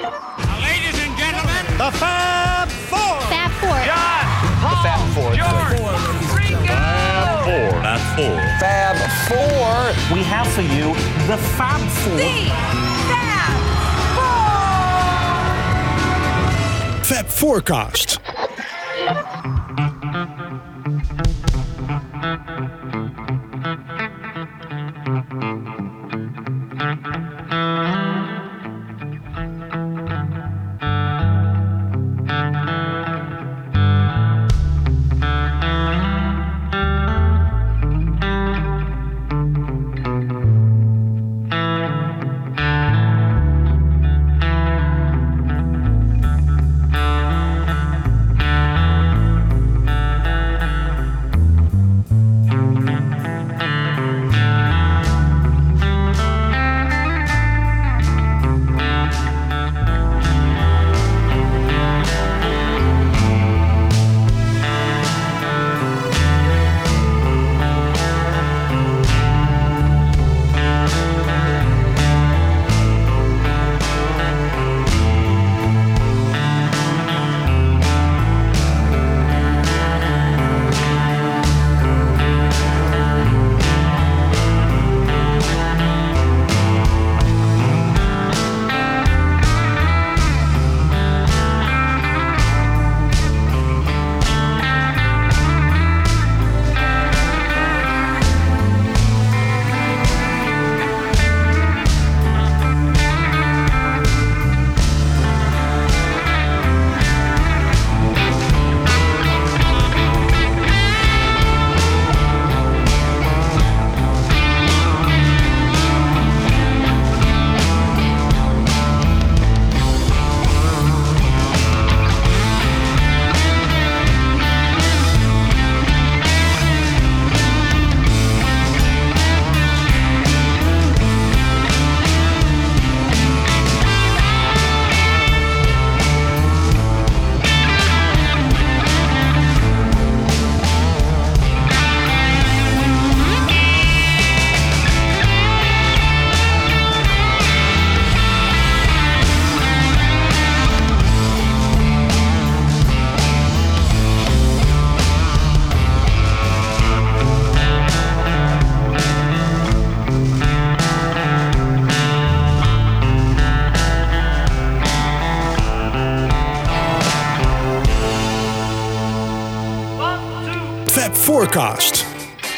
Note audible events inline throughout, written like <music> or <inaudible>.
Ladies and gentlemen, The Fab Four. Fab Four. John, Paul, George, Ringo. Fab Four. Fab Four. We have for you the Fab Four. Fab Forecast. Fab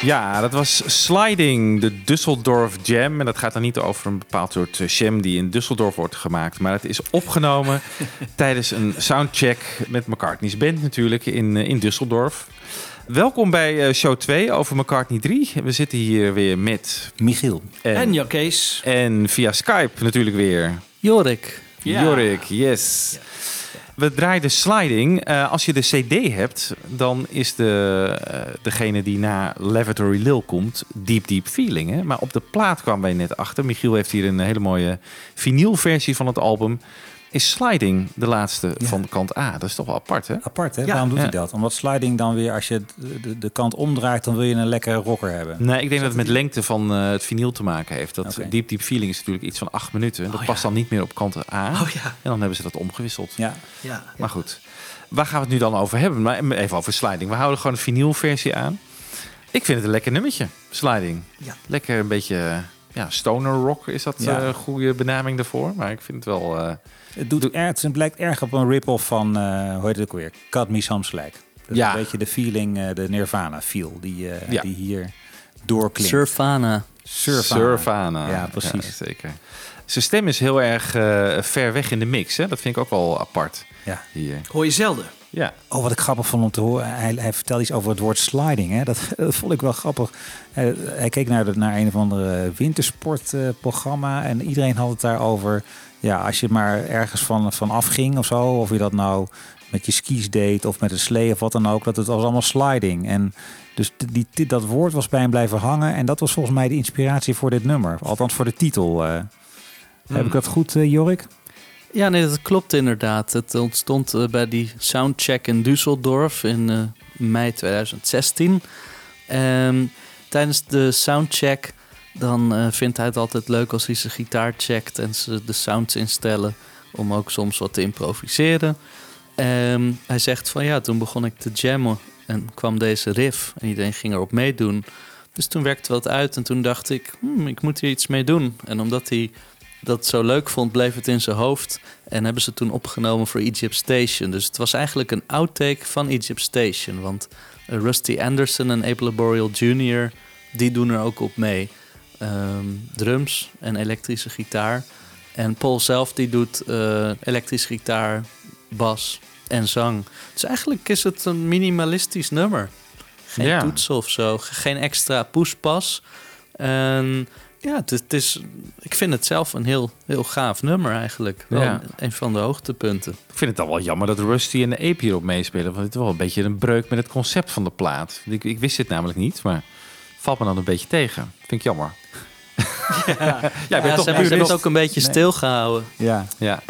Ja, dat was Sliding, de Düsseldorf Jam. En dat gaat dan niet over een bepaald soort eh, jam die in Düsseldorf wordt gemaakt. Maar het is opgenomen <laughs> tijdens een soundcheck met McCartney's band natuurlijk in, eh, in Düsseldorf. Welkom bij eh, show 2 over McCartney 3. We zitten hier weer met Michiel. en, En en via Skype natuurlijk weer. Jorik. Ja. Jorik, yes. We draaiden sliding. Eh, als je de CD hebt, dan is de, eh, degene die na Lavatory Lil komt, Deep Deep Feeling. Hè? Maar op de plaat kwamen wij net achter. Michiel heeft hier een hele mooie vinylversie van het album. Is sliding de laatste Ja. van kant A? Dat is toch wel apart, hè? Apart, hè? Ja. Waarom doet Ja. hij dat? Omdat sliding dan weer, als je de, kant omdraait, dan wil je een lekkere rocker hebben. Nee, ik denk dat het met lengte van eh, het vinyl te maken heeft. Dat Oké. Deep Deep Feeling is natuurlijk iets van acht minuten. Dat Oh, past ja. dan niet meer op kant A. Oh ja. En dan hebben ze dat omgewisseld. Ja, Ja. Maar goed, waar gaan we het nu dan over hebben? Maar even over sliding. We houden gewoon een vinylversie aan. Ik vind het een lekker nummertje, sliding. Ja. Lekker een beetje ja, stoner rock is dat Ja. eh, een goede benaming daarvoor. Maar ik vind het wel... eh, het, doet erg, het blijkt erg op een rip-off van, eh hoe heet het ook weer? Cut Me Some Slack. Dat is Ja. een beetje de feeling, eh, de Nirvana feel, die, eh, Ja. die hier doorklinkt. Surfana. Surfana. Surfana. Ja, precies. zeker. Zijn stem is heel erg eh, ver weg in de mix. Hè? Dat vind ik ook wel apart Ja. hier. Hoor je zelden. Ja, Oh, wat ik grappig vond om te horen. Hij, hij vertelde iets over het woord sliding. Hè? Dat, <laughs> dat vond ik wel grappig. Hij, hij keek naar, de, naar een of andere wintersportprogramma. en iedereen had het daarover. Ja, als je maar ergens van, van afging of zo. Of je dat nou met je skis deed of met een slee of wat dan ook. Dat het was allemaal sliding. En dus die, die, dat woord was bij hem blijven hangen. En dat was volgens mij de inspiratie voor dit nummer. Althans voor de titel. eh. Heb ik dat goed, eh, Jorik? Ja, nee, dat klopt inderdaad. Het ontstond eh, bij die soundcheck in Düsseldorf in mei 2016. Ehm, tijdens de soundcheck dan eh, vindt hij het altijd leuk als hij zijn gitaar checkt en ze de sounds instellen. om ook soms wat te improviseren. En hij zegt van ja, toen begon ik te jammen en kwam deze riff en iedereen ging erop meedoen. Dus toen werkte wat uit en toen dacht ik, hmm, ik moet hier iets mee doen. En omdat hij dat zo leuk vond, bleef het in zijn hoofd. En hebben ze toen opgenomen voor Egypt Station. Dus het was eigenlijk een outtake van Egypt Station. Want eh, Rusty Anderson en Abel Boreal Jr., die doen er ook op mee. Ehm, drums en elektrische gitaar. En Paul zelf die doet eh, elektrische gitaar, bas en zang. Dus eigenlijk is het een minimalistisch nummer. Geen Ja. toetsen of zo, geen extra poespas. En ja, het, is- het is, ik vind het zelf een heel, heel gaaf nummer eigenlijk. Wel Ja. een van de hoogtepunten. Ik vind het al wel jammer dat Rusty en de Ape hierop meespelen. Want het is wel een beetje een breuk met het concept van de plaat. Ik, ik wist dit namelijk niet, maar valt me dan een beetje tegen. Vind ik jammer. Ja, <laughs> toch ze hebben, het ook een beetje Nee. stilgehouden. Ja. Ja.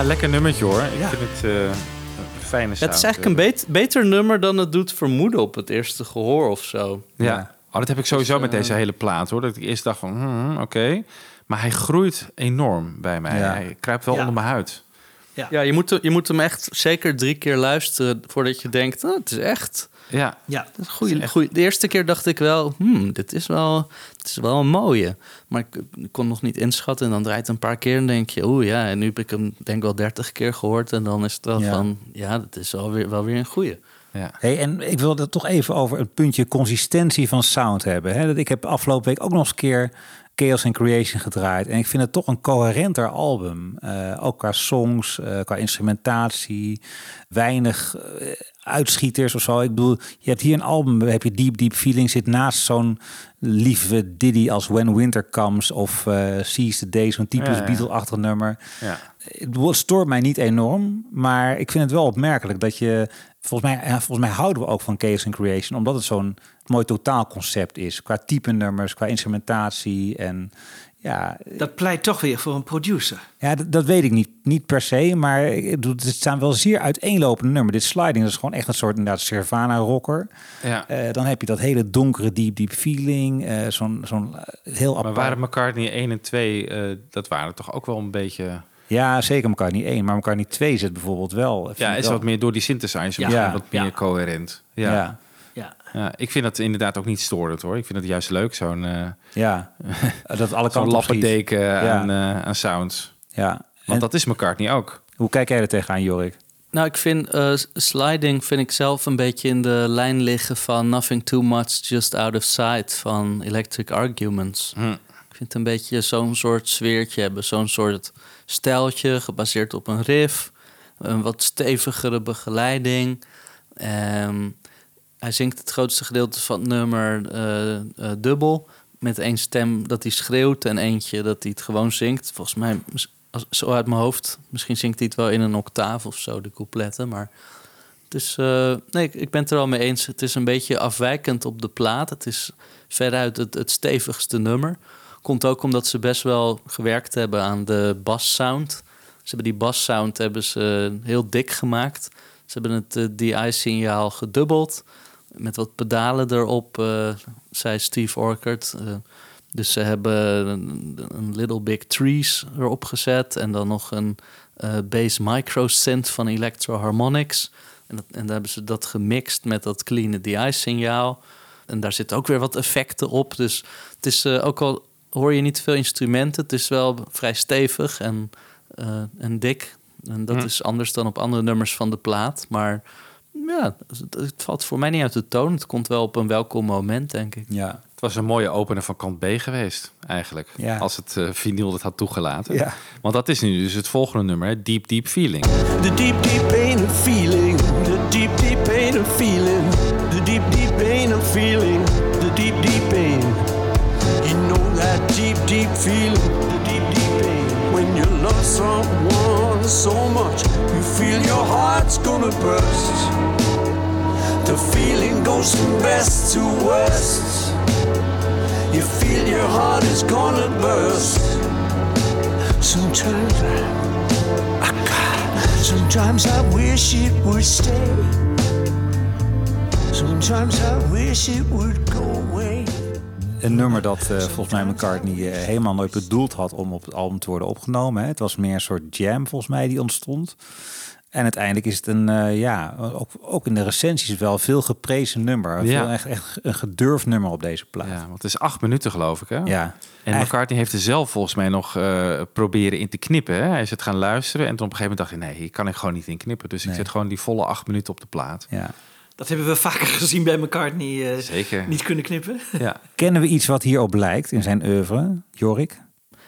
Ja. ja, lekker nummertje hoor. Ik vind het eh, een fijne Ja, sound. het is eigenlijk een bet- beter nummer dan het doet vermoeden op het eerste gehoor of zo. Ja. Ja. Oh, dat heb ik sowieso Dus, met eh, deze hele plaat hoor. Dat ik eerst dacht van, hmm, oké. Maar hij groeit enorm bij mij. Ja. Hij kruipt wel Ja. onder mijn huid. Ja, je moet, je moet hem echt zeker drie keer luisteren voordat je denkt, oh, het is echt. Ja, Ja, Dat is een goeie, goeie. De eerste keer dacht ik wel, hmm, dit is wel, dit is wel een mooie. Maar ik, ik kon nog niet inschatten. En dan draait het een paar keer en denk je, oeh ja, en nu heb ik hem denk ik wel dertig keer gehoord. En dan is het wel Ja. van, ja, dat is wel weer, wel weer een goeie. ja. Hey, en ik wil het toch even over het puntje consistentie van sound hebben. Hè? Dat ik heb afgelopen week ook nog eens een keer Chaos and Creation gedraaid. En ik vind het toch een coherenter album. Eh, ook qua songs, eh, qua instrumentatie. Weinig eh, uitschieters of zo. Ik bedoel, je hebt hier een album, heb je Deep Deep Feeling, zit naast zo'n lieve Diddy als When Winter Comes of Seize the Day, zo'n typisch Ja, ja. Beatle-achtig nummer. ja. Het stoort mij niet enorm, maar ik vind het wel opmerkelijk dat je... Volgens mij, ja, volgens mij houden we ook van Chaos and Creation, omdat het zo'n mooi totaalconcept is. Qua type nummers, qua instrumentatie en ja... dat pleit toch weer voor een producer. Ja, dat, dat weet ik niet, niet per se, maar het staan wel zeer uiteenlopende nummers. Dit sliding dat is gewoon echt een soort inderdaad Sirvana rocker. ja. Eh, dan heb je dat hele donkere deep deep feeling, eh, zo'n zo'n eh, heel Maar apart. waren McCartney 1 en 2, eh, dat waren toch ook wel een beetje... Ja, zeker elkaar niet één, maar elkaar niet twee zit bijvoorbeeld wel. Ja, is wel. wat meer door die synthesizer, Ja. wat meer Ja. coherent. Ja. Ja, Ja. Ja. ik vind dat inderdaad ook niet storend hoor. Ik vind het juist leuk, zo'n eh ja. <laughs> dat alle zo'n kanten lappendeken aan, eh, aan sounds. Ja. Want En dat is McCartney ook. hoe kijk jij er tegenaan, Jorik? Nou, ik vind eh, sliding vind ik zelf een beetje in de lijn liggen van Nothing Too Much Just Out of Sight van Electric Arguments. Hm. Het een beetje zo'n soort sfeertje hebben, zo'n soort stijltje gebaseerd op een riff, een wat stevigere begeleiding. Ehm, hij zingt het grootste gedeelte van het nummer eh, eh, dubbel. Met één stem dat hij schreeuwt en eentje dat hij het gewoon zingt. Volgens mij, als, zo uit mijn hoofd, misschien zingt hij het wel in een octaaf of zo, de coupletten. Maar het is, eh, nee, ik, ik ben het er al mee eens. Het is een beetje afwijkend op de plaat. Het is veruit het, het stevigste nummer. Komt ook omdat ze best wel gewerkt hebben aan de bassound. Ze hebben die bassound hebben ze heel dik gemaakt. Ze hebben het eh, DI-signaal gedubbeld. Met wat pedalen erop, eh, zei Steve Orchard. Eh, dus ze hebben een, Little Big Trees erop gezet. En dan nog een eh bass micro synth van Electro Harmonics. En, en daar hebben ze dat gemixt met dat clean the eye signaal. En daar zitten ook weer wat effecten op. Dus het is ook al hoor je niet veel instrumenten, het is wel vrij stevig en, eh, en dik. En dat Hm. is anders dan op andere nummers van de plaat. Maar ja, het, het valt voor mij niet uit de toon. Het komt wel op een welkom moment, denk ik. Ja. Het was een mooie opener van kant B geweest, eigenlijk. Ja. Als het eh vinyl dat had toegelaten. Ja. Want dat is nu dus het volgende nummer, hè, Deep Deep Feeling. The deep, deep pain of feeling. The deep, deep pain of feeling. The deep, deep pain of feeling. The deep, deep pain. You know that deep, deep feeling. The deep, deep pain. When you love someone so much, you feel your heart's gonna burst. The feeling goes from best to worst. You feel your heart is gonna burst. Sometimes I Sometimes I wish it would stay. Sometimes I wish it would go. Een nummer dat eh, volgens mij McCartney eh, helemaal nooit bedoeld had om op het album te worden opgenomen. Hè. Het was meer een soort jam volgens mij die ontstond. En uiteindelijk is het een, eh, ja, ook, ook in de recensies wel veel geprezen nummer. Ja. Veel, echt, echt een gedurfd nummer op deze plaat. Ja, want het is acht minuten geloof ik, hè? Ja. En McCartney heeft er zelf volgens mij nog proberen in te knippen. Hè? Hij is het gaan luisteren en toen op een gegeven moment dacht hij... nee, hier kan ik gewoon niet in knippen. Dus ik zet gewoon die volle acht minuten op de plaat. Ja. Dat hebben we vaker <laughs> gezien bij McCartney. eh Zeker. Niet kunnen knippen. Ja. <laughs> Kennen we iets wat hierop lijkt in zijn oeuvre, Jorik?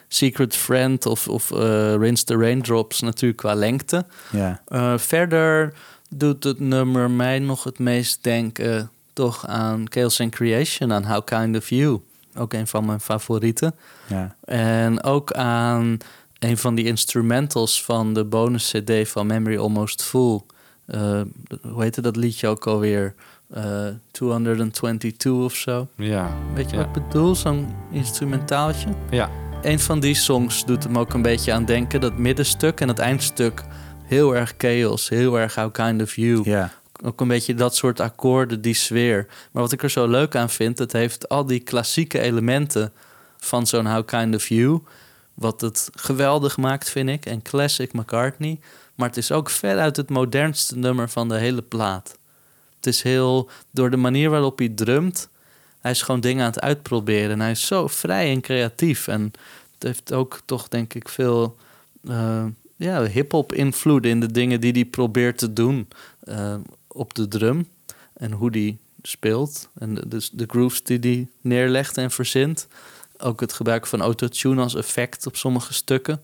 Secret Friend of, of eh, Rinse the Raindrops natuurlijk qua lengte. Ja. Eh, verder doet het nummer mij nog het meest denken toch aan Chaos and Creation, aan How Kind of You. Ook een van mijn favorieten. Ja. En ook aan een van die instrumentals van de bonus CD van Memory Almost Full. Eh, hoe heette dat liedje ook alweer? Eh 222 of zo. Ja. Weet je Ja. wat ik bedoel? Zo'n instrumentaaltje. Ja. Een van die songs doet hem ook een beetje aan denken. Dat middenstuk en het eindstuk. Heel erg chaos, heel erg How Kind of You. Ja. Ook een beetje dat soort akkoorden, die sfeer. Maar wat ik er zo leuk aan vind, het heeft al die klassieke elementen van zo'n How Kind of You. Wat het geweldig maakt, vind ik. En classic McCartney. Maar het is ook veruit het modernste nummer van de hele plaat. Het is heel, door de manier waarop hij drumt, hij is gewoon dingen aan het uitproberen. En hij is zo vrij en creatief. En het heeft ook toch, denk ik, veel eh, ja, hip-hop invloeden in de dingen die hij probeert te doen eh, op de drum. En hoe die speelt. En de, dus de grooves die hij neerlegt en verzint. Ook het gebruik van autotune als effect op sommige stukken.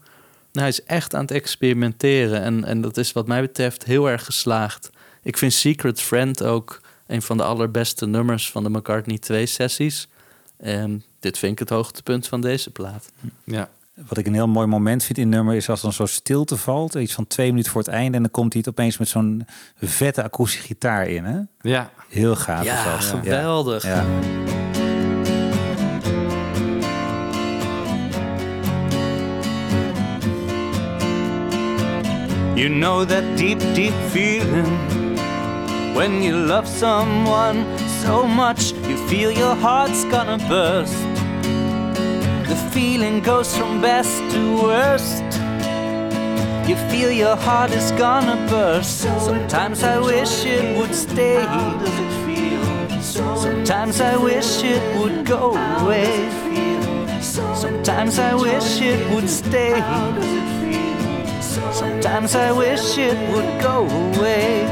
Nou, hij is echt aan het experimenteren. En, en dat is wat mij betreft heel erg geslaagd. Ik vind Secret Friend ook een van de allerbeste nummers van de McCartney 2 sessies. En dit vind ik het hoogtepunt van deze plaat. Ja. Wat ik een heel mooi moment vind in het nummer is als dan zo stilte valt, iets van twee minuten voor het einde, en dan komt hij het opeens met zo'n vette akoestische gitaar in. Hè? Ja. Heel gaaf. Ja, geweldig. Ja. You know that deep, deep feeling when you love someone so much you feel your heart's gonna burst. The feeling goes from best to worst. You feel your heart is gonna burst. Sometimes I wish it would stay. Sometimes I wish it would go away. Sometimes I wish it would stay. Sometimes I wish it would go away.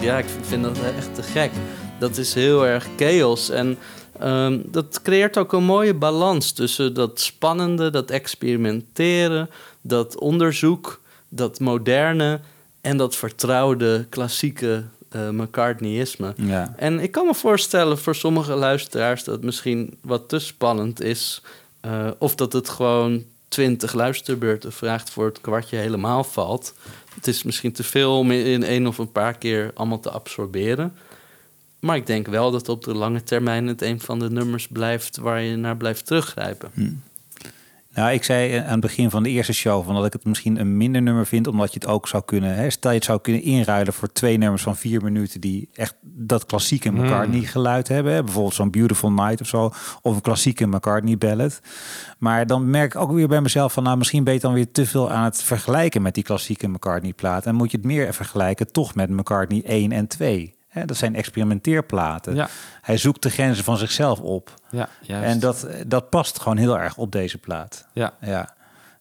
Ja, ik vind dat echt te gek. Dat is heel erg chaos. En ehm, dat creëert ook een mooie balans tussen dat spannende, dat experimenteren, dat onderzoek, dat moderne en dat vertrouwde klassieke eh McCartneyisme. Ja. En ik kan me voorstellen voor sommige luisteraars dat het misschien wat te spannend is. eh, of dat het gewoon twintig luisterbeurten vraagt voor het kwartje helemaal valt. Het is misschien te veel om in één of een paar keer allemaal te absorberen. Maar ik denk wel dat op de lange termijn het een van de nummers blijft waar je naar blijft teruggrijpen. Nou Nou, ik zei aan het begin van de eerste show van dat ik het misschien een minder nummer vind, omdat je het ook zou kunnen. Hè, stel je het zou kunnen inruilen voor twee nummers van vier minuten die echt dat klassieke McCartney geluid hebben. Hè, bijvoorbeeld zo'n Beautiful Night of zo, of een klassieke McCartney ballad. Maar dan merk ik ook weer bij mezelf van, nou, misschien ben je dan weer te veel aan het vergelijken met die klassieke McCartney plaat. En moet je het meer vergelijken toch met McCartney 1 en 2. Hè, dat zijn experimenteerplaten. Ja. Hij zoekt de grenzen van zichzelf op. Ja, juist. En dat, dat past gewoon heel erg op deze plaat. Ja. Ja.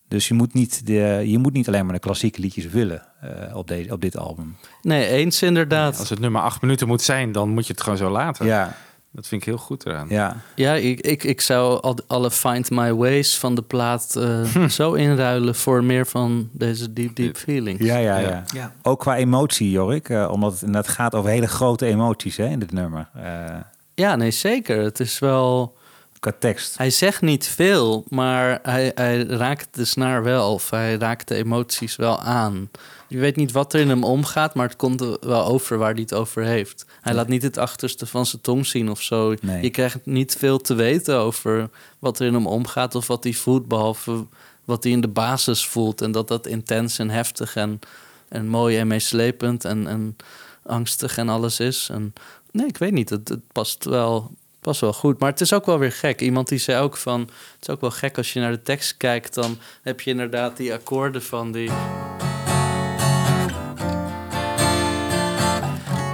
Dus je moet niet, de, je moet niet alleen maar de klassieke liedjes willen eh, op, deze, op dit album. Nee, eens inderdaad. Als het nummer acht minuten moet zijn, dan moet je het gewoon zo laten. Ja, Dat vind ik heel goed eraan. ja. Ja, ik, ik, ik zou al, alle Find My Ways van de plaat eh, <laughs> zo inruilen voor meer van deze Deep Deep Feelings. Ja, ja, Ja. ja. Ja. Ook qua emotie, Jorik. eh, omdat het inderdaad gaat over hele grote emoties hè, in dit nummer. eh, Ja, nee, zeker. Het is wel... qua tekst. Hij zegt niet veel, maar hij, hij raakt de snaar wel. Of hij raakt de emoties wel aan. Je weet niet wat er in hem omgaat, maar het komt er wel over waar hij het over heeft. Hij laat niet het achterste van zijn tong zien of zo. Nee. Je krijgt niet veel te weten over wat er in hem omgaat of wat hij voelt, behalve wat hij in de basis voelt. En dat dat intens en heftig en, en mooi en meeslepend en, en angstig en alles is. En nee, ik weet niet. Het, het past wel. Past wel goed, maar het is ook wel weer gek. Iemand die zei ook van... Het is ook wel gek als je naar de tekst kijkt... dan heb je inderdaad die akkoorden van die...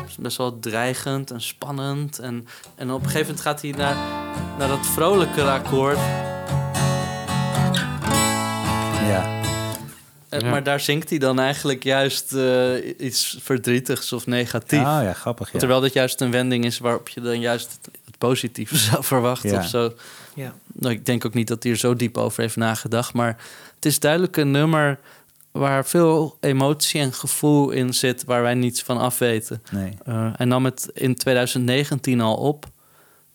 Het is best wel dreigend en spannend. En, en op een gegeven moment gaat hij naar, naar dat vrolijke akkoord. Ja. En- Ja. Maar daar zingt hij dan eigenlijk juist eh, iets verdrietigs of negatiefs. Oh ja, grappig. Ja. Terwijl dat juist een wending is waarop je dan juist positieve <laughs> zou verwachten Ja. of zo. Ja. Nou, ik denk ook niet dat hij er zo diep over heeft nagedacht. Maar het is duidelijk een nummer waar veel emotie en gevoel in zit... waar wij niets van afweten. Nee. Eh, hij nam het in 2019 al op.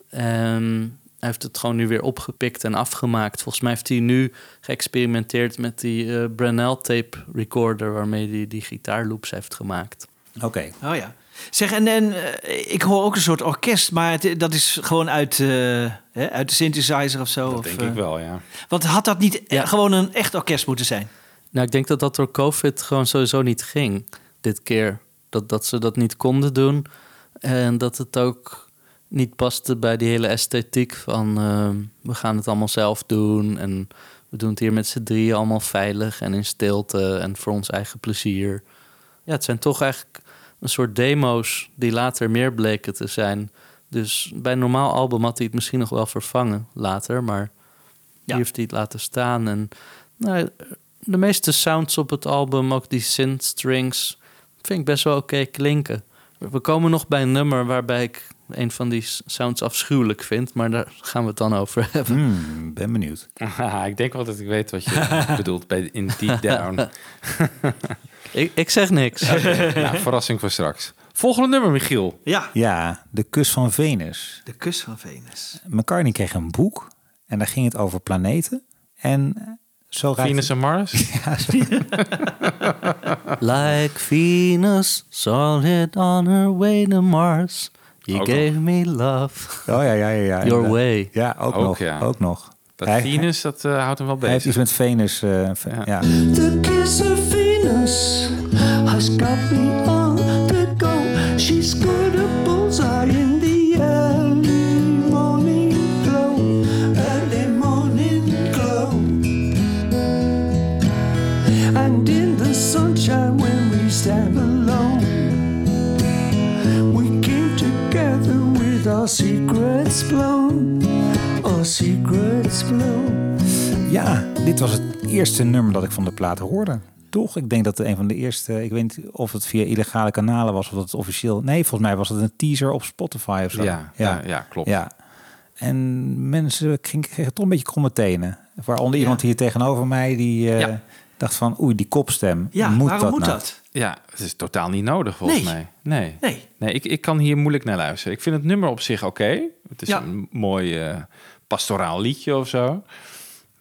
En hij heeft het gewoon nu weer opgepikt en afgemaakt. Volgens mij heeft hij nu geëxperimenteerd met die eh Brunel tape recorder... waarmee hij die gitaarloops heeft gemaakt. Oké. Oh ja. Zeg, en, en eh, ik hoor ook een soort orkest, maar het, dat is gewoon uit, eh, hè, uit de synthesizer of zo. Dat of, denk eh, ik wel, ja. Want had dat niet Ja. eh, gewoon een echt orkest moeten zijn? Nou, ik denk dat dat door COVID gewoon sowieso niet ging dit keer. Dat, dat ze dat niet konden doen. En dat het ook niet paste bij die hele esthetiek van... eh, we gaan het allemaal zelf doen en we doen het hier met z'n drieën allemaal veilig... en in stilte en voor ons eigen plezier. Ja, het zijn toch eigenlijk een soort demo's die later meer bleken te zijn. Dus bij een normaal album had hij het misschien nog wel vervangen later... maar Ja. hier heeft hij het laten staan en... Nou, de meeste sounds op het album, ook die synth strings, vind ik best wel oké klinken. We komen nog bij een nummer waarbij ik een van die sounds afschuwelijk vind, maar daar gaan we het dan over <laughs> hebben. Hmm, ben benieuwd. <laughs> Ik denk wel dat ik weet wat je <laughs> bedoelt bij in Deep Down. Ik, ik zeg niks. nou, verrassing voor straks. Volgende nummer, Michiel. Ja, Ja, De Kus van Venus. de kus van Venus. McCartney kreeg een boek en daar ging het over planeten. En zo raakte- Venus en Mars. like Venus, solid on her way to Mars. You Ook gave me love. Oh ja, ja, ja. ja Your way. Ja, ook, Ook, nog. ja. Ook nog. Dat Hij- Venus, dat eh, houdt hem wel Hij heeft bezig. iets met Venus. eh, ve- Ja. ja. The kiss of Venus has got me secrets blown. Our secrets. Ja, dit was het eerste nummer dat ik van de plaat hoorde. Toch? Ik denk dat het een van de eerste... Ik weet niet of het via illegale kanalen was of dat het officieel... Nee, volgens mij was het een teaser op Spotify of zo. Ja, ja, ja, klopt. Ja. En mensen kregen toch een beetje kromme tenen. Waaronder iemand hier tegenover mij die eh, Ja. Dacht van... Oei, die kopstem. Ja, moet waarom dat moet nou? dat? Ja, het is totaal niet nodig volgens Nee. mij. Nee. Nee. Nee, ik, ik kan hier moeilijk naar luisteren. Ik vind het nummer op zich oké. Het is Ja. een mooi eh, pastoraal liedje of zo.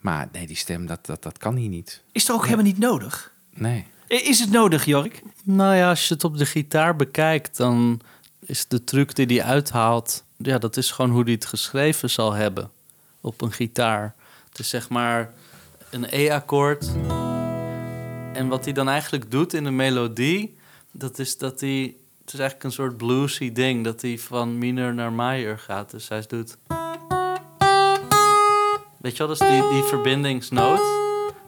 Maar nee, die stem, dat, dat, dat kan hier niet. Is er ook helemaal niet nodig? Nee. Is het nodig, Jorik? Nou ja, als je het op de gitaar bekijkt, dan is de truc die hij uithaalt, ja, dat is gewoon hoe hij het geschreven zal hebben op een gitaar. Het is zeg maar een E-akkoord. En wat hij dan eigenlijk doet in de melodie, dat is dat hij... Het is eigenlijk een soort bluesy ding, dat hij van minor naar major gaat. Dus hij doet... Weet je wel, dat is die, die verbindingsnoot,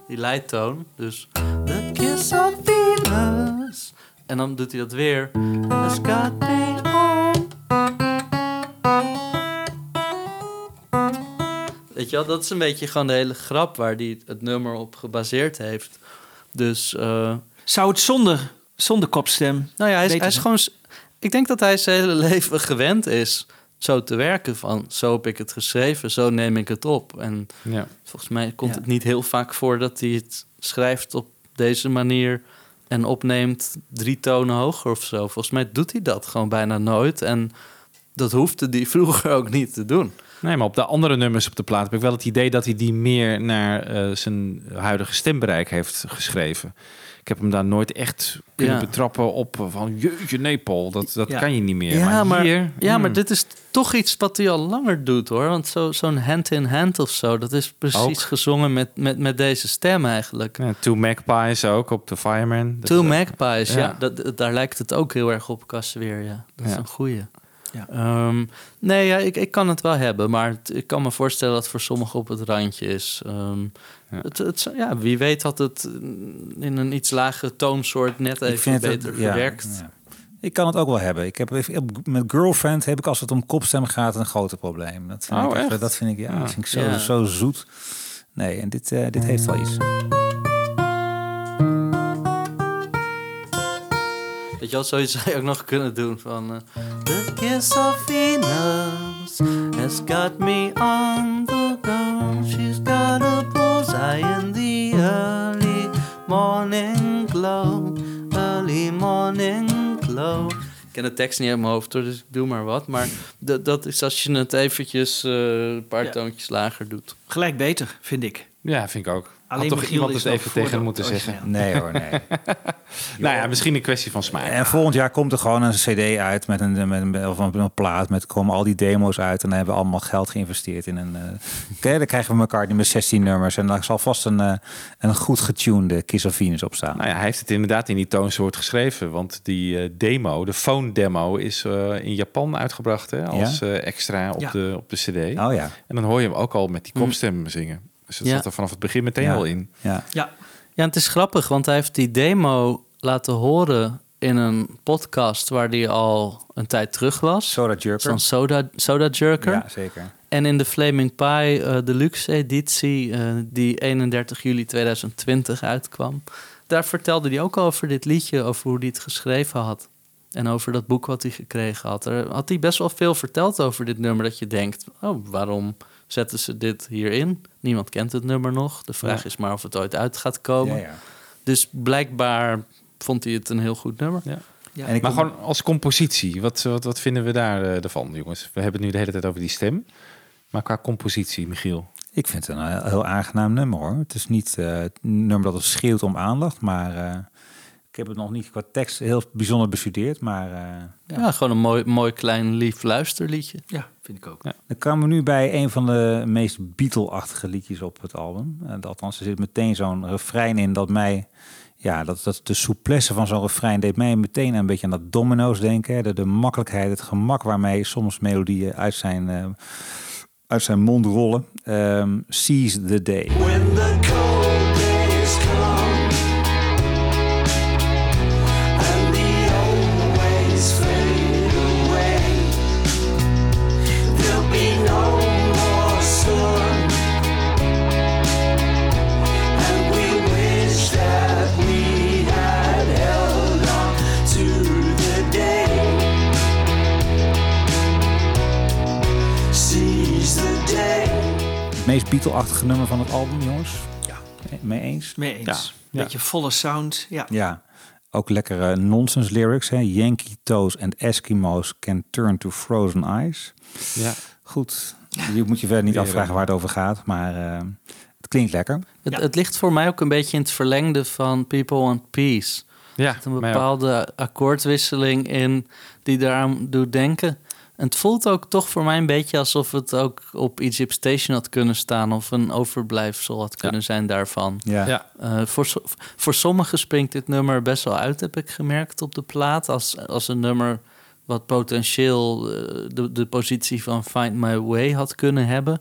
die leidtoon. Dus... En dan doet hij dat weer. Weet je wel, dat is een beetje gewoon de hele grap waar hij het nummer op gebaseerd heeft. Dus, eh, Zou het zonder, zonder kopstem... nou ja, hij is, hij is gewoon... Ik denk dat hij zijn hele <laughs> leven gewend is zo te werken. Van, zo heb ik het geschreven, zo neem ik het op. En Ja. volgens mij komt Ja. het niet heel vaak voor dat hij het schrijft op deze manier... en opneemt drie tonen hoger of zo. Volgens mij doet hij dat gewoon bijna nooit. En dat hoefde hij <laughs> vroeger ook niet te doen. Nee, maar op de andere nummers op de plaat heb ik wel het idee dat hij die meer naar eh, zijn huidige stembereik heeft geschreven. Ik heb hem daar nooit echt kunnen Ja. betrappen op eh, van jeetje, nee Paul, dat, dat Ja. kan je niet meer. Ja, maar, hier, ja, maar hmm. dit is toch iets wat hij al langer doet hoor. Want zo- zo'n hand-in-hand of zo, dat is precies Ook. gezongen met, met, met deze stem eigenlijk. Ja, Two Magpies ook op The Fireman. Dat Two Magpies, ja. ja. dat, daar lijkt het ook heel erg op qua sfeer, ja. Dat is een goeie. Ja. Ehm, nee, ja, ik, ik kan het wel hebben, maar het- ik kan me voorstellen dat het voor sommigen op het randje is. Ehm, Ja. Het, het, ja, wie weet had het in een iets lagere toonsoort net even beter gewerkt. ja. Ik kan het ook wel hebben. Ik heb, met Girlfriend heb ik als het om kopstem gaat een groter probleem. Dat vind, Oh, ik, echt- dat vind ik, ja, Ah. dat vind ik zo, Ja. zo zoet. Nee, en dit, eh, dit heeft wel iets. Weet je wel, zoiets zou je ook nog kunnen doen van... eh, the kiss of Venus has got me on the go. She's got a bullseye in the early morning glow. Early morning glow. Ik ken de tekst niet uit mijn hoofd hoor, dus ik doe maar wat. Maar dat, dat is als je het eventjes eh, een paar Ja. toontjes lager doet. Gelijk beter, vind ik. Ja, vind ik ook. Alleen Had toch Michiel iemand nog even tegen moeten zeggen. Nee hoor, nee. <laughs> Nou ja, misschien een kwestie van smaak. En volgend jaar komt er gewoon een cd uit met een, met een, of een, een plaat. Met komen al die demo's uit. En dan hebben we allemaal geld geïnvesteerd in een... eh <laughs> oké, dan krijgen we elkaar met 16 nummers. En daar zal vast een, eh, een goed getunede Kiss of Venus op staan. Nou ja, hij heeft het inderdaad in die toonsoort geschreven. Want die eh, demo, de phone demo, is eh, in Japan uitgebracht hè, als eh, extra op, Ja. de, op de cd. Oh ja, En dan hoor je hem ook al met die kopstem zingen. Dus dat Ja. zat er vanaf het begin meteen Ja. al in. ja. Ja, Ja, het is grappig, want hij heeft die demo laten horen in een podcast waar hij al een tijd terug was. Soda Jerker. Zo'n soda, soda Jerker. Ja, zeker. En in de Flaming Pie eh Deluxe editie, eh, die 31 juli 2020 uitkwam, daar vertelde hij ook over dit liedje, over hoe hij het geschreven had. En over dat boek wat hij gekregen had. Er had hij best wel veel verteld over dit nummer, dat je denkt, oh, waarom zetten ze dit hierin? Niemand kent het nummer nog. De vraag Ja. is maar of het ooit uit gaat komen. Ja, ja. Dus blijkbaar vond hij het een heel goed nummer. Ja. ja. En ik Maar kom- gewoon als compositie, wat, wat, wat vinden we daar eh, ervan, jongens? We hebben het nu de hele tijd over die stem. Maar qua compositie, Michiel. Ik vind het een heel, heel aangenaam nummer hoor. Het is niet eh, het nummer dat het schreeuwt om aandacht, maar eh, heb het nog niet qua tekst heel bijzonder bestudeerd. Maar eh, Ja, gewoon een mooi, mooi klein lief luisterliedje. ja, vind ik ook. dan komen we nu bij een van de meest Beatle-achtige liedjes op het album. Uh, althans, er zit meteen zo'n refrein in dat mij, ja, dat, dat de souplesse van zo'n refrein deed mij meteen een beetje aan dat domino's denken. De, de makkelijkheid, het gemak waarmee soms melodieën uit zijn, eh, uit zijn mond rollen. Ehm, Seize the day. When the meest Beatle-achtige nummer van het album, jongens. Ja. Mee eens? Mee eens. Ja, ja. Beetje volle sound. Ja. Ja. Ook lekkere nonsense lyrics. Hè? Yankee toes and Eskimo's can turn to frozen ice. Ja. Goed. Je moet je verder niet afvragen waar het over gaat. Maar eh, het klinkt lekker. Het, Ja. het ligt voor mij ook een beetje in het verlengde van People Want Peace. Ja, Er zit een bepaalde akkoordwisseling in die daaraan doet denken. En het voelt ook toch voor mij een beetje alsof het ook op Egypt Station had kunnen staan... of een overblijfsel had kunnen zijn daarvan. Ja. Ja. Eh, voor, voor sommigen springt dit nummer best wel uit, heb ik gemerkt op de plaat. Als, als een nummer wat potentieel eh, de, de positie van Find My Way had kunnen hebben.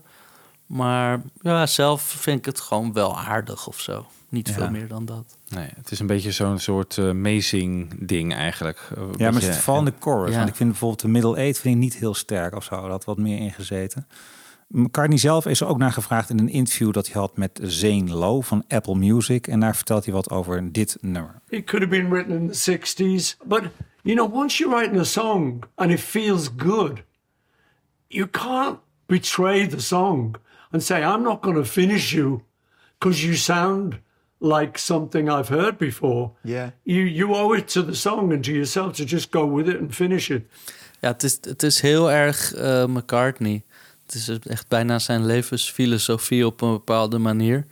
Maar ja, zelf vind ik het gewoon wel aardig of zo. Niet Ja. veel meer dan dat. Nee, het is een beetje zo'n soort eh amazing ding eigenlijk. Een Ja, maar het vooral in de chorus. Ja. Want ik vind bijvoorbeeld de Middle Eight vind ik niet heel sterk of zo. Dat had wat meer ingezeten. McCartney zelf is er ook naar gevraagd in een interview dat hij had met Zane Lowe van Apple Music. En daar vertelt hij wat over dit nummer. It could have been written in the 60s. But, you know, once you're writing a song and it feels good, you can't betray the song and say, I'm not going to finish you because you sound like something I've heard before. Yeah. You, you owe it to the song and to yourself to just go with it and finish it. Ja, het is, het is heel erg eh, McCartney. Het is echt bijna zijn levensfilosofie op een bepaalde manier.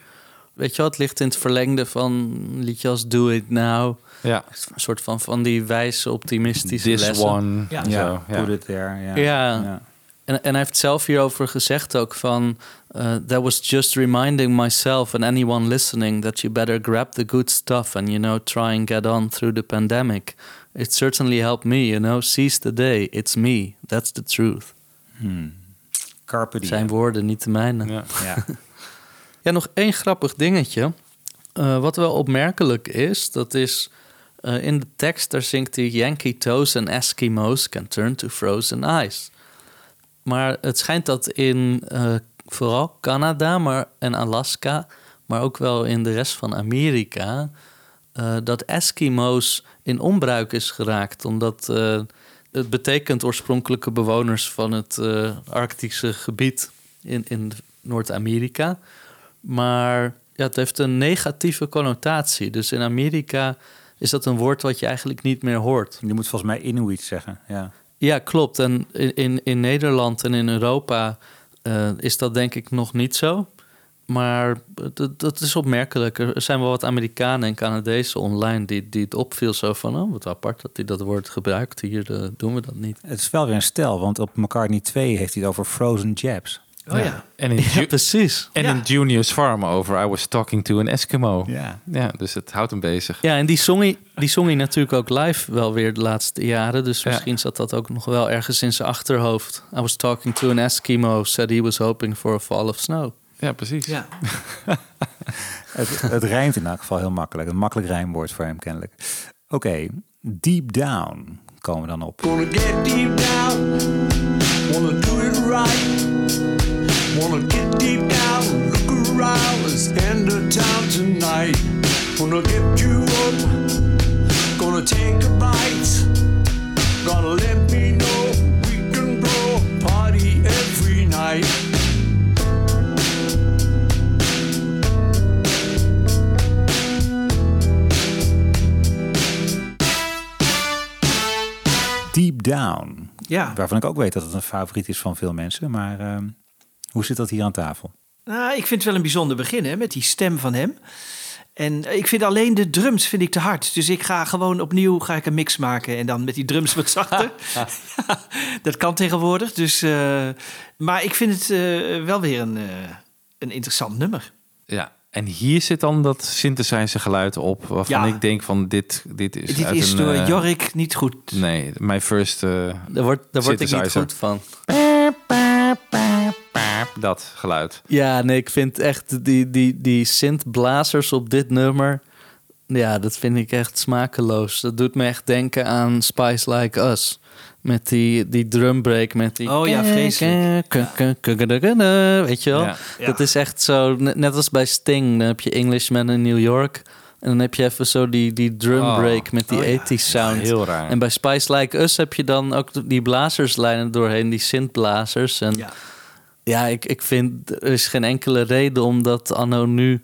Weet je wat, het ligt in het verlengde van een liedje als Do It Now. Ja, Een soort van, van die wijze, optimistische this lessen. one. Ja. ja. put it there. Ja. Ja. En, en hij heeft zelf hierover gezegd ook van... uh, that was just reminding myself and anyone listening... that you better grab the good stuff and, you know, try and get on through the pandemic. It certainly helped me, you know. Seize the day. It's me. That's the truth. Carpe diem. Zijn woorden, niet de mijne. Ja. Ja. <laughs> Ja, nog één grappig dingetje. Eh, wat wel opmerkelijk is, dat is... eh, in de tekst, daar zingt hij... Yankee toes and Eskimo's can turn to frozen ice. Maar het schijnt dat in eh, vooral Canada maar, en Alaska... maar ook wel in de rest van Amerika... eh, dat Eskimo's in onbruik is geraakt. Omdat eh, het betekent oorspronkelijke bewoners van het eh, Arctische gebied in, in Noord-Amerika. Maar ja, het heeft een negatieve connotatie. Dus in Amerika is dat een woord wat je eigenlijk niet meer hoort. Je moet volgens mij Inuit zeggen. Ja. Ja, klopt. En in, in, in Nederland en in Europa eh, is dat denk ik nog niet zo. Maar dat, is opmerkelijk. Er zijn wel wat Amerikanen en Canadezen online die, die het opviel zo van... oh, wat apart dat hij dat woord gebruikt. Hier eh, doen we dat niet. Het is wel weer een stel, want op McCartney 2 heeft hij het over frozen jabs. Oh ja. En in, <laughs> Ja, Ju- precies. en Ja. in Junior's Farm over I was talking to an Eskimo. Ja. Ja, dus het houdt hem bezig. Ja, en die zong, hij, die zong hij natuurlijk ook live wel weer de laatste jaren. Dus Ja. misschien zat dat ook nog wel ergens in zijn achterhoofd. I was talking to an Eskimo, said he was hoping for a fall of snow. Ja, precies. Ja. <laughs> Het, het rijmt in elk geval heel makkelijk. Een makkelijk rijmwoord voor hem kennelijk. Oké, Deep Down komen we dan op. Gonna get deep down, wanna do it right. Wanna get deep down, look around, let's end the town tonight. Gonna get you up, gonna take a bite. Gonna let me know we can blow a party every night. Deep Down. Ja. Waarvan ik ook weet dat het een favoriet is van veel mensen. Maar ehm, hoe zit dat hier aan tafel? Nou, ik vind het wel een bijzonder begin hè, met die stem van hem. En ik vind alleen de drums vind ik te hard. Dus ik ga gewoon opnieuw ga ik een mix maken. En dan met die drums wat zachter. Ja, <laughs> <laughs> dat kan tegenwoordig. Dus, eh, maar ik vind het eh, wel weer een, eh, een interessant nummer. Ja, en hier zit dan dat synthesizer geluid op... waarvan Ja. ik denk van dit, dit is Dit uit is een, door eh, Jorik niet goed. Nee, mijn first eh, Daar word, daar word ik niet goed van. Dat geluid. Ja, nee, ik vind echt die, die, die synthblazers op dit nummer... Ja, dat vind ik echt smakeloos. Dat doet me echt denken aan Spice Like Us. Met die, die drumbreak, met die... Oh ja, vreselijk. Weet je wel? Ja. Dat is echt zo, net als bij Sting. Dan heb je Englishman in New York. En dan heb je even zo die, die drumbreak Oh. met die Oh ja. 80s sound. Heel raar. En bij Spice Like Us heb je dan ook die blazerslijnen doorheen, die synthblazers. En ja, Ja. ik, ik vind er is geen enkele reden om dat anno nu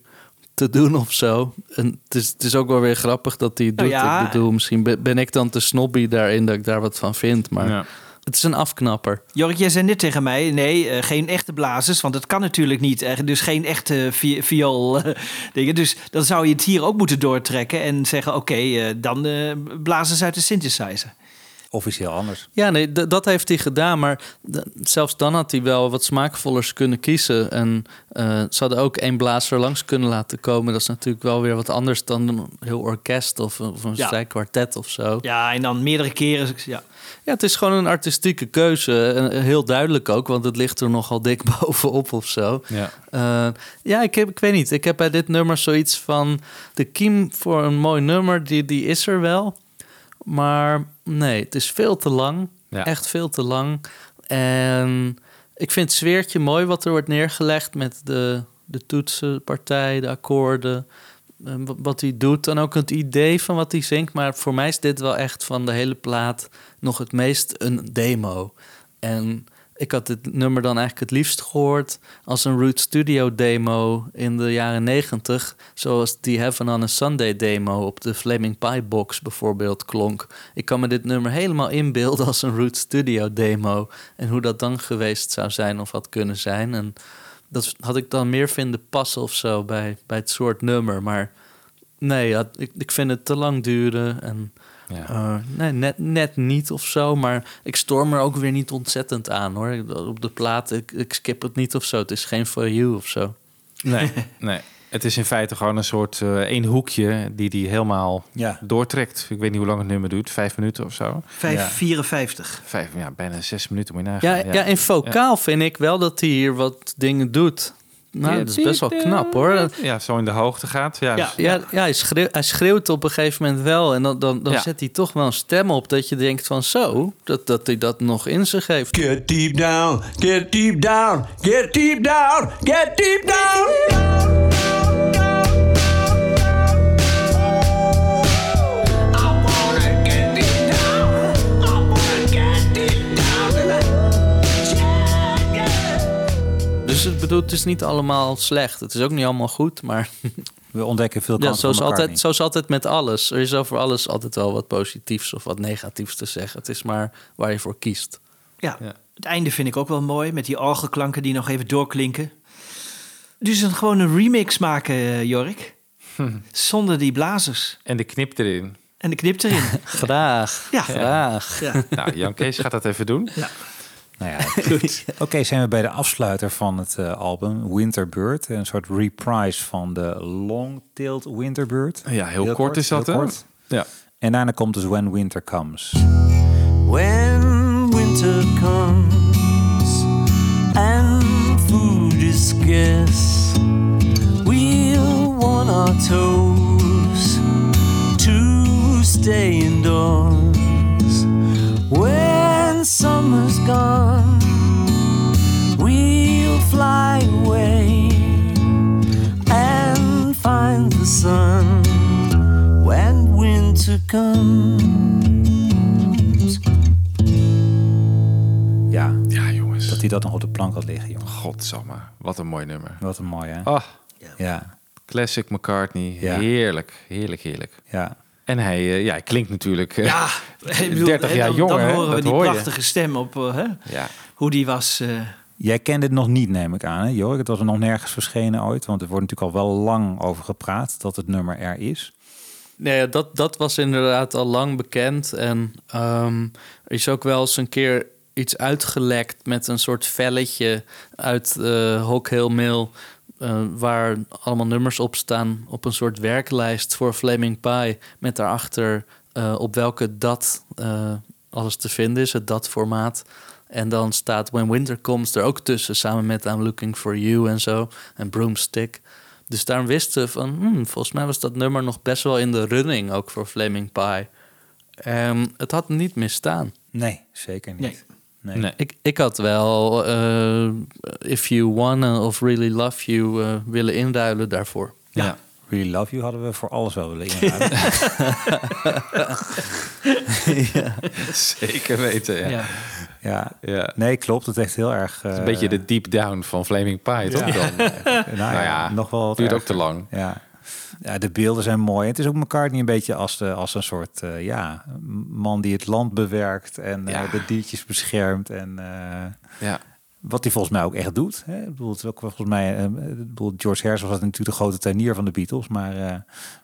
te doen of zo. En het is, het is ook wel weer grappig dat hij het Nou doet. ja. Ik bedoel, misschien ben ben ik dan te snobby daarin dat ik daar wat van vind. Maar Ja. het is een afknapper. Jorik, jij zei net tegen mij, nee, eh, geen echte blazers, want dat kan natuurlijk niet. Dus geen echte vi- viool eh, dingen. Dus dan zou je het hier ook moeten doortrekken en zeggen, oké, eh, dan eh blazen ze uit de synthesizer. Officieel anders. Ja, nee, dat heeft hij gedaan. Maar zelfs dan had hij wel wat smaakvollers kunnen kiezen. En eh, ze hadden ook één blazer langs kunnen laten komen. Dat is natuurlijk wel weer wat anders dan een heel orkest of, een- of een Ja. strijkkwartet of zo. Ja, en dan meerdere keren. Ja. Ja, het is gewoon een artistieke keuze. En heel duidelijk ook, want het ligt er nogal dik <laughs> bovenop of zo. Ja. Eh, ja, ik, heb, ik weet niet. Ik heb bij dit nummer zoiets van... de kiem voor een mooi nummer, die, die is er wel. Maar nee, het is veel te lang. Ja. Echt veel te lang. En ik vind het sfeertje mooi wat er wordt neergelegd... met de, de toetsenpartij, de akkoorden... eh, Wat hij doet en ook het idee van wat hij zingt. Maar voor mij is dit wel echt van de hele plaat nog het meest een demo. En ik had dit nummer dan eigenlijk het liefst gehoord als een Root Studio demo in de jaren negentig. Zoals die Heaven on a Sunday demo op de Flaming Pie box bijvoorbeeld klonk. Ik kan me dit nummer helemaal inbeelden als een Root Studio demo. En hoe dat dan geweest zou zijn of had kunnen zijn. En dat had ik dan meer vinden passen of zo bij, bij het soort nummer. Maar nee, ik, ik vind het te lang duren. En Ja. eh, nee, net, net niet of zo. Maar ik storm er ook weer niet ontzettend aan hoor. Ik- Op de plaat, ik, ik skip het niet of zo. Het is geen for you of zo. Nee, nee. Het is in feite gewoon een soort eh één hoekje die die helemaal Ja. doortrekt. Ik weet niet hoe lang het nummer duurt, vijf minuten of zo. 554. Vijf, ja, bijna zes minuten moet je Ja, nagaan. ja. in vocaal vind ik wel dat hij hier wat dingen doet. Nou, dat is best wel knap hoor. Ja, zo in de hoogte gaat. Ja, Ja. Ja, ja hij, schreeuwt, hij schreeuwt op een gegeven moment wel. En dan, dan, dan Ja. zet hij toch wel een stem op dat je denkt van zo, dat, dat hij dat nog in zich heeft. Get deep down, get deep down, get deep down, get deep down. Bedoel, het is niet allemaal slecht. Het is ook niet allemaal goed, maar <laughs> We ontdekken veel ja, kanten zoals, van altijd, zoals altijd met alles. Er is over alles altijd wel wat positiefs of wat negatiefs te zeggen. Het is maar waar je voor kiest. Ja. Ja. het einde vind ik ook wel mooi. Met die orgelklanken die nog even doorklinken. Dus een, gewoon een remix maken, eh, Jork. <laughs> Zonder die blazers. En de knip erin. En de knip erin. <laughs> Graag, Ja. graag. ja. Nou, Jan Kees gaat dat even doen. Nou ja, <laughs> Oké, zijn we bij de afsluiter van het eh, album Winterbird. Een soort reprise van de Long-tailed Winterbird. Ja, heel, kort, is dat, heel hè? kort. Ja. En daarna komt dus When Winter Comes. When winter comes and food is scarce, we'll want our toes to stay indoors. When summer's gone, we'll fly away and find the sun when winter comes. Ja, Ja, jongens. dat hij dat nog op de plank had liggen, jongen. Godsamme, wat een mooi nummer. Wat een mooi, hè? Ah, Ja, classic McCartney. Ja. Heerlijk, heerlijk, heerlijk. ja. En hij, eh, ja, hij klinkt natuurlijk... eh, Ja, <laughs> ik bedoel, 30 hè, jaar dan, jonger, Dan hè? horen we Dat die hoor je. prachtige stem op eh, hè? ja. hoe die was. eh, Jij kende het nog niet, neem ik aan, hè, Jorg? Het was er nog nergens verschenen ooit. Want er wordt natuurlijk al wel lang over gepraat dat het nummer er is. Nee, dat, dat was inderdaad al lang bekend. En ehm, er is ook wel eens een keer iets uitgelekt met een soort velletje uit uh, Hawk Hill Mill. Eh, waar allemaal nummers op staan op een soort werklijst voor Flaming Pie. Met daarachter eh, op welke dat eh, alles te vinden is, het dat-formaat. En dan staat When Winter Comes er ook tussen, samen met I'm Looking for You en zo. En Broomstick. Dus daarom wisten van, hmm, volgens mij was dat nummer nog best wel in de running, ook voor Flaming Pie. En het had niet misstaan. Nee, zeker niet. Nee. Nee. Nee. Ik, ik had wel eh, If You Wanna of Really Love You eh, willen inruilen daarvoor. Ja. Really Love You hadden we voor alles wel willen <laughs> inhouden. <laughs> Zeker weten, ja. ja. ja. Ja. Nee, klopt. Het heeft heel erg... Een beetje de deep down van Flaming Pie, toch? Dan? <laughs> nou, nou ja, nog wel duurt ook te lang. Ja. Ja, de beelden zijn mooi. Het is ook McCartney een beetje als, de, als een soort ja, ja, man die het land bewerkt en Ja. uh, de diertjes beschermt. En uh, ja. wat hij volgens mij ook echt doet. Hè? Ik bedoel, het is ook volgens mij, uh, bedoel, George Harrison was natuurlijk de grote tuinier van de Beatles, maar uh,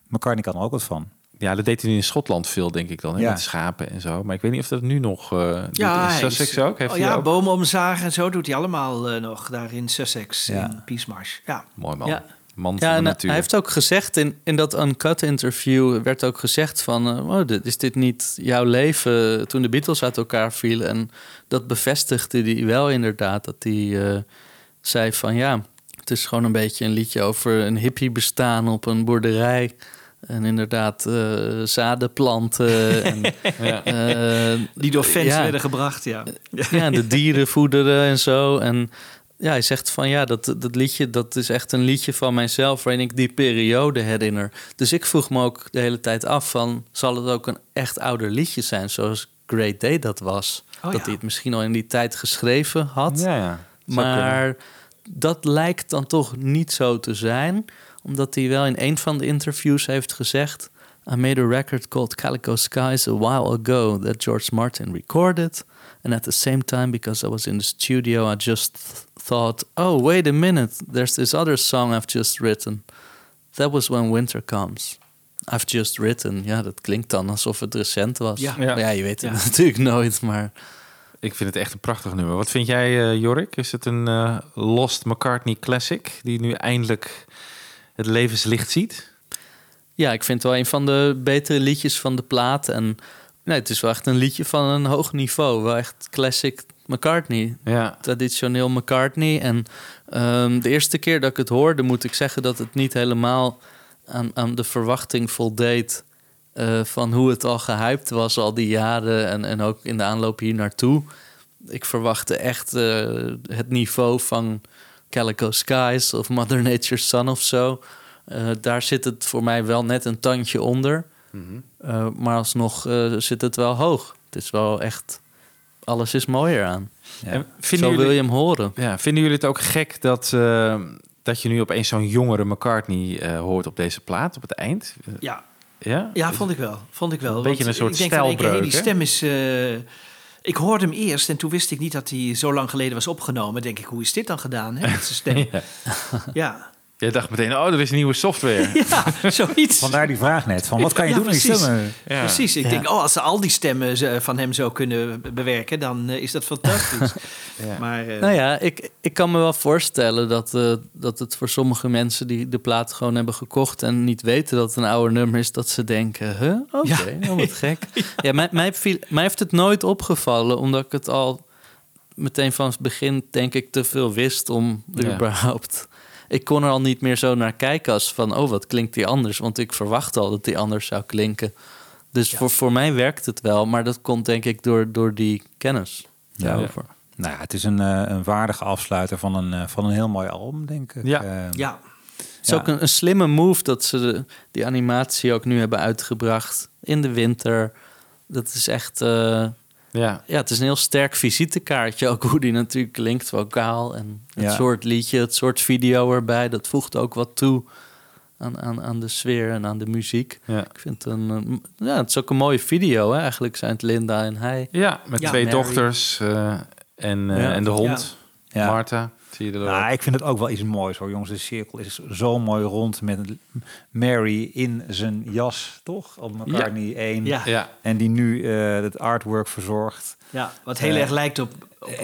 McCartney kan er ook wat van. Ja, dat deed hij in Schotland veel, denk ik dan. Hè? Ja. Met schapen en zo. Maar ik weet niet of dat nu nog... eh Ja, in hij Sussex is- ook? Heeft oh, hij ja, ook? bomen omzagen en zo doet hij allemaal eh, nog daar in Sussex, Ja. in Peacemarsh. Ja. Mooi man. Ja. Man van Ja, de en natuur. hij heeft ook gezegd in, in dat Uncut interview werd ook gezegd van, eh, oh, dit, is dit niet jouw leven toen de Beatles uit elkaar vielen? En dat bevestigde hij wel inderdaad, dat hij eh, zei van ja, het is gewoon een beetje een liedje over een hippie bestaan op een boerderij. En inderdaad, eh zaden planten. <laughs> en, eh, Die door fans ja. werden gebracht, ja. ja, de dieren voederen en zo. En ja, hij zegt van ja, dat, dat liedje, dat is echt een liedje van mijzelf waarin ik die periode herinner. Dus ik vroeg me ook de hele tijd af van, zal het ook een echt ouder liedje zijn, zoals Great Day dat was? Oh, dat ja. hij het misschien al in die tijd geschreven had. Ja, ja. Maar dat lijkt dan toch niet zo te zijn, omdat hij wel in een van de interviews heeft gezegd: I made a record called Calico Skies a while ago that George Martin recorded, and at the same time, because I was in the studio, I just th- thought, oh wait a minute, there's this other song I've just written. That was when winter comes. I've just written. Ja, dat klinkt dan alsof het recent was. Ja. Ja, Ja. je weet het Ja. natuurlijk <laughs> nooit, maar. Ik vind het echt een prachtig nummer. Wat vind jij, eh, Jorik? Is het een eh, Lost McCartney classic die nu eindelijk het levenslicht ziet? Ja, ik vind het wel een van de betere liedjes van de plaat. En nee, het is wel echt een liedje van een hoog niveau. Wel echt classic McCartney. Ja. Traditioneel McCartney. En ehm, de eerste keer dat ik het hoorde, moet ik zeggen dat het niet helemaal aan, aan de verwachting voldeed. eh, van hoe het al gehyped was al die jaren. En, en ook in de aanloop hier naartoe. Ik verwachtte echt eh, het niveau van Calico Skies of Mother Nature's Son of zo. Eh, daar zit het voor mij wel net een tandje onder. Eh, maar alsnog eh, zit het wel hoog. Het is wel echt... Alles is mooier aan. Ja. En Zo vinden, wil jullie, je hem horen. ja, vinden jullie het ook gek dat, eh, dat je nu opeens zo'n jongere McCartney eh, hoort op deze plaat, op het eind? Ja, Ja? ja vond ik wel. Vond ik wel. Een beetje een soort ik denk van, ik- hey, stijlbreuk, Die stem is... eh, ik hoorde hem eerst en toen wist ik niet dat hij zo lang geleden was opgenomen. denk ik, hoe is dit dan gedaan, hè, <laughs> met zijn stem? Ja. ja. Jij dacht meteen, oh, er is nieuwe software. <laughs> ja, zoiets. Vandaar die vraag net. Van wat kan je Ja, doen met die precies. stemmen? Ja. Precies. Ik Ja. denk, oh, als ze al die stemmen van hem zo kunnen be- bewerken, dan eh, is dat fantastisch. <laughs> Ja. Maar eh, Nou ja, ik, ik kan me wel voorstellen dat, eh, dat het voor sommige mensen die de plaat gewoon hebben gekocht en niet weten dat het een oude nummer is, dat ze denken, huh? Oké, Ja. nou wat <laughs> gek. ja, mij, mij, viel- mij heeft het nooit opgevallen, omdat ik het al meteen van het begin, denk ik, te veel wist om Ja. überhaupt... Ik kon er al niet meer zo naar kijken als van, oh, wat klinkt die anders? Want ik verwacht al dat die anders zou klinken. Dus voor, voor mij werkt het wel, maar dat komt denk ik door, door die kennis Ja. daarover. Nou ja, het is een, eh, een waardige afsluiter van een, eh, van een heel mooi album, denk ik. Ja. Eh, ja, Het is ook een, een slimme move dat ze de- die animatie ook nu hebben uitgebracht in de winter. Dat is echt, eh, Ja. ja, het is een heel sterk visitekaartje. Ook hoe die natuurlijk klinkt, vocaal en het Ja. soort liedje, het soort video erbij. Dat voegt ook wat toe aan, aan, aan de sfeer en aan de muziek. Ja. Ik vind het een, ja, het is ook een mooie video. Hè? Eigenlijk zijn het Linda en hij. ja, met Ja, twee Mary. dochters eh, en, eh, Ja. en de hond, Ja. Zie je ook. Nou, ik vind het ook wel iets moois hoor, jongens. De cirkel is zo mooi rond met Mary in zijn jas, toch? Op McCartney 1. ja, ja. Ja, En die nu eh, het artwork verzorgt. wat heel Eh, erg lijkt op,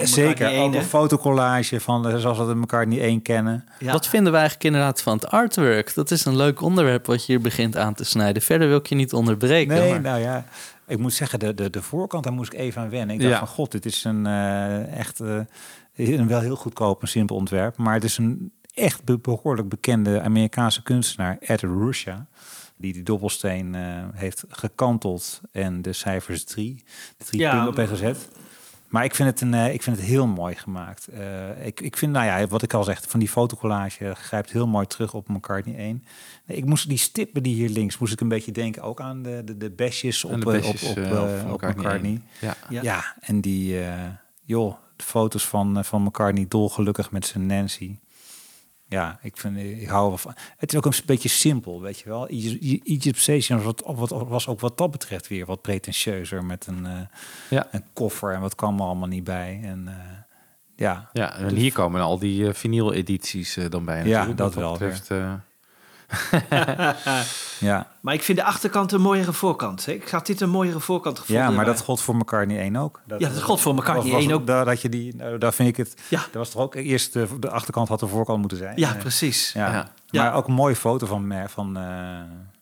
Zeker, die ook ene. een fotocollage van eh, zoals we het McCartney 1 kennen. Ja. Wat vinden we eigenlijk inderdaad van het artwork? Dat is een leuk onderwerp wat je hier begint aan te snijden. Verder wil ik je niet onderbreken. Nee, maar- nou ja, ik moet zeggen, de, de, de voorkant, daar moest ik even aan wennen. Ik dacht Ja. van, god, dit is een eh, echt eh, een wel heel goedkoop en simpel ontwerp. Maar het is een echt be- behoorlijk bekende Amerikaanse kunstenaar, Ed Ruscha. Die die dobbelsteen eh, heeft gekanteld en de cijfers drie, de drie Ja, punten op heeft gezet. Maar ik vind het, een, eh, ik vind het heel mooi gemaakt. Eh, ik, ik vind, nou ja, wat ik al zeg, van die fotocollage grijpt heel mooi terug op McCartney 1. Nee, ik moest die stippen die hier links, moest ik een beetje denken ook aan de, de, de besjes op, En de eh, besjes, op, op, op McCartney McCartney. 1. Ja. Ja. Ja. en die, eh, joh, de foto's van, van McCartney dolgelukkig met zijn Nancy. Ja, ik, vind, ik hou wel van. Het is ook een beetje simpel, weet je wel. Egypt Station was, wat, was ook wat dat betreft weer wat pretentieuzer met een, eh, Ja. een koffer en wat kwam er allemaal niet bij. En eh, ja, Ja, en hier komen al die eh vinyl-edities dan bij. Ja, natuurlijk, dat wel betreft. <laughs> Ja, Maar ik vind de achterkant een mooiere voorkant. Hè? Ik had dit een mooiere voorkant gevonden. ja maar dat gold voor McCartney 1 ook. Dat, Ja, dat gold voor McCartney was- 1 ook. Daar, dat je die, nou, daar vind ik het... Ja. Dat was toch ook eerst de, de achterkant had de voorkant moeten zijn. Ja, Eh, precies. Ja. Ja. Ja. Maar ook een mooie foto van, van eh,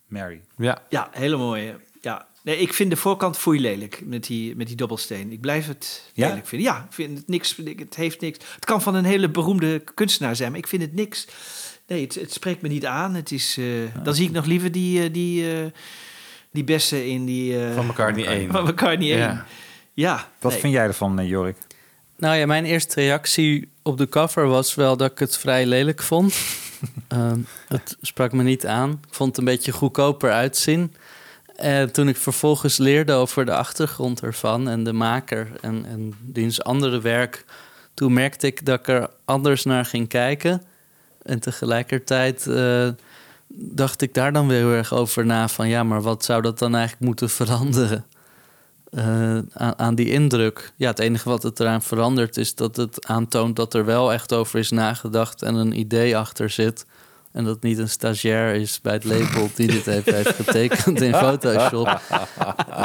Mary. Ja. Ja, hele mooie. Ja. Nee, ik vind de voorkant foei lelijk met die, met die dobbelsteen. Ik blijf het Ja? lelijk vinden. Ja, ik vind het niks. Het heeft niks. Het kan van een hele beroemde kunstenaar zijn, maar ik vind het niks. Nee, het, het spreekt me niet aan. Het is, eh, Dan zie ik nog liever die, eh, die, eh, die bessen in die... eh, Van McCartney 1. Van McCartney 1. Ja. Ja. Wat nee. vind jij ervan, Jorik? Nou ja, mijn eerste reactie op de cover was wel dat ik het vrij lelijk vond. <laughs> Ehm, het sprak me niet aan. Ik vond het een beetje goedkoper uitzien. En toen ik vervolgens leerde over de achtergrond ervan en de maker en, en diens andere werk, toen merkte ik dat ik er anders naar ging kijken. En tegelijkertijd eh, dacht ik daar dan weer heel erg over na van ja, maar wat zou dat dan eigenlijk moeten <laughs> veranderen? eh, aan, aan die indruk. Ja, het enige wat het eraan verandert is dat het aantoont dat er wel echt over is nagedacht en een idee achter zit. En dat niet een stagiair is bij het label die dit even heeft getekend in Photoshop.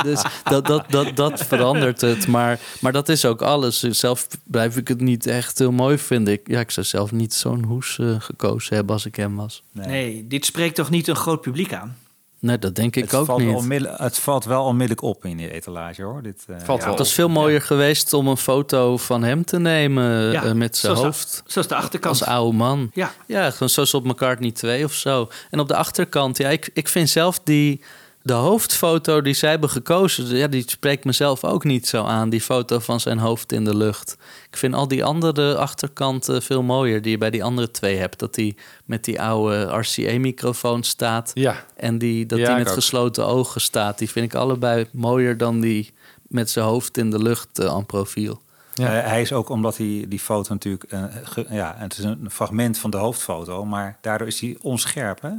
Dus dat, dat, dat, dat verandert het. Maar, maar dat is ook alles. Zelf blijf ik het niet echt heel mooi vinden. Ik, ja, ik zou zelf niet zo'n hoes eh, gekozen hebben als ik hem was. Nee, dit spreekt toch niet een groot publiek aan? Nee, dat denk ik het, ook valt niet. onmiddellijk- het valt wel onmiddellijk op in die etalage, hoor. Dit, eh, Valt ja. wel Het was veel mooier geweest om een foto van hem te nemen Ja, eh, met zijn zoals de- hoofd. Zoals de achterkant. Als oude man. Ja. Ja, gewoon zoals op McCartney 2 of zo. En op de achterkant, ja, ik, ik vind zelf die... De hoofdfoto die zij hebben gekozen, ja, die spreekt mezelf ook niet zo aan. Die foto van zijn hoofd in de lucht. Ik vind al die andere achterkanten veel mooier die je bij die andere twee hebt. Dat die met die oude RCA-microfoon staat. Ja. En die, dat Ja, die ik met ook. gesloten ogen staat. Die vind ik allebei mooier dan die met zijn hoofd in de lucht eh, aan profiel. Eh, hij is ook omdat hij die foto natuurlijk, eh, ge- ja, het is een fragment van de hoofdfoto, maar daardoor is hij onscherp. Hè?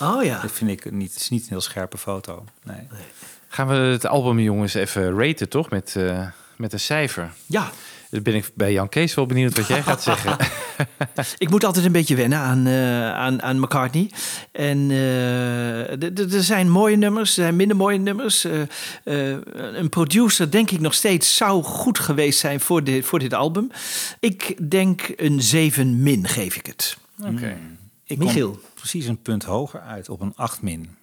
Oh ja. Dat vind ik niet, het is niet een heel scherpe foto. Nee. Gaan we het album, jongens, even raten, toch? Met, eh, met een cijfer. Ja. Dan ben ik bij Jan Kees wel benieuwd wat jij gaat zeggen. <laughs> Ik moet altijd een beetje wennen aan, eh, aan, aan McCartney. En eh, d- er zijn mooie nummers, er zijn minder mooie nummers. Een producer, denk ik nog steeds, zou goed geweest zijn voor, dit voor dit album. Ik denk een 7 min geef ik het. Oké. Ik Michiel. kom precies een punt hoger uit op een 8 min.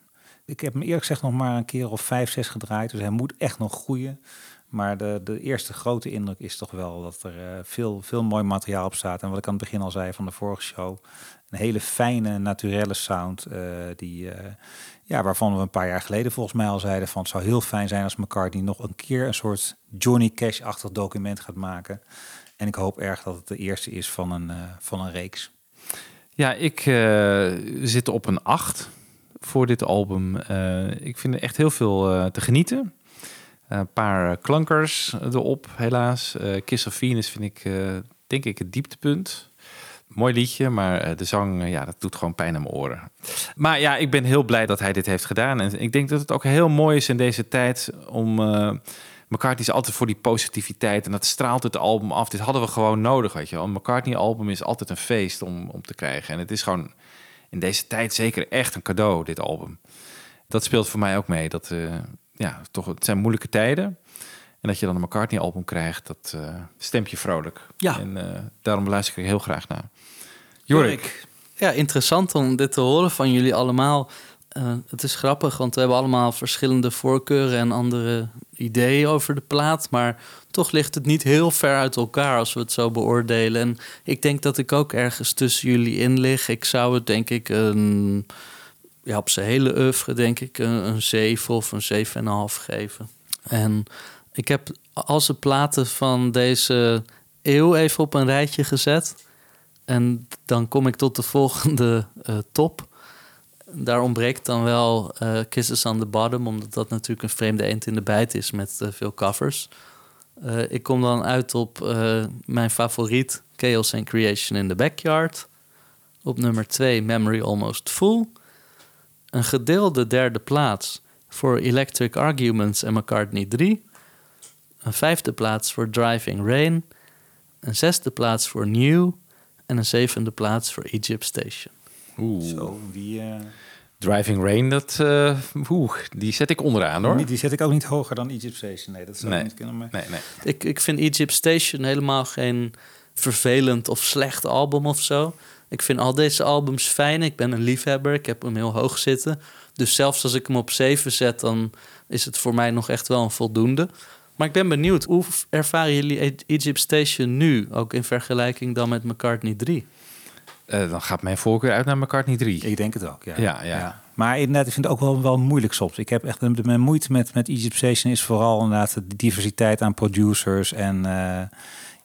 Ik heb hem eerlijk gezegd nog maar een keer of 5, 6 gedraaid, dus hij moet echt nog groeien. Maar de, de eerste grote indruk is toch wel dat er eh, veel, veel mooi materiaal op staat. En wat ik aan het begin al zei van de vorige show, een hele fijne, naturelle sound. eh, die, eh, ja, waarvan we een paar jaar geleden volgens mij al zeiden van het zou heel fijn zijn als McCartney nog een keer een soort Johnny Cash-achtig document gaat maken. En ik hoop erg dat het de eerste is van een, van een reeks. Ja, ik eh, zit op een 8 voor dit album. Eh, ik vind er echt heel veel eh, te genieten. Een paar klankers erop, helaas. Kiss of Venus vind ik, denk ik, het dieptepunt. Mooi liedje, maar de zang, ja, dat doet gewoon pijn aan mijn oren. Maar ja, ik ben heel blij dat hij dit heeft gedaan. En ik denk dat het ook heel mooi is in deze tijd om... McCartney is altijd voor die positiviteit en dat straalt het album af. Dit hadden we gewoon nodig, weet je wel. Een McCartney-album is altijd een feest om, om te krijgen. En het is gewoon in deze tijd zeker echt een cadeau, dit album. Dat speelt voor mij ook mee. Dat, eh, ja, toch, het zijn moeilijke tijden. En dat je dan een McCartney-album krijgt, dat eh, stemt je vrolijk. Ja. En eh, daarom luister ik er heel graag naar. Jorik. Ja, interessant om dit te horen van jullie allemaal. Het is grappig, want we hebben allemaal verschillende voorkeuren en andere ideeën over de plaat. Maar toch ligt het niet heel ver uit elkaar als we het zo beoordelen. En ik denk dat ik ook ergens tussen jullie in lig. Ik zou het denk ik een, ja, op zijn hele oeuvre denk ik een, een 7 of een 7,5 geven. En ik heb al zijn platen van deze eeuw even op een rijtje gezet. En dan kom ik tot de volgende eh, top. Daar ontbreekt dan wel eh, Kisses on the Bottom, omdat dat natuurlijk een vreemde eend in de bijt is met eh, veel covers. Eh, ik kom dan uit op mijn favoriet, Chaos and Creation in the Backyard. Op nummer 2, Memory Almost Full. Een gedeelde derde plaats voor Electric Arguments en McCartney 3. Een vijfde plaats voor Driving Rain. Een zesde plaats voor New. En een zevende plaats voor Egypt Station. Oeh. Zo, die, eh, Driving Rain, dat, eh, oeh, die zet ik onderaan hoor. Niet- Die zet ik ook niet hoger dan Egypt Station. Nee, dat zou Nee. niet kunnen. Maar... Nee, nee. Ik, ik vind Egypt Station helemaal geen vervelend of slecht album of zo. Ik vind al deze albums fijn. Ik ben een liefhebber. Ik heb hem heel hoog zitten. Dus zelfs als ik hem op 7 zet, dan is het voor mij nog echt wel een voldoende. Maar ik ben benieuwd, hoe ervaren jullie Egypt Station nu? Ook in vergelijking dan met McCartney 3? Eh, dan gaat mijn voorkeur uit naar McCartney 3. Ik denk het ook, ja. Ja, ja. Maar inderdaad, ik vind het ook wel, wel moeilijk soms. Ik heb echt mijn moeite met, met Egypt Station is vooral inderdaad de diversiteit aan producers. En eh,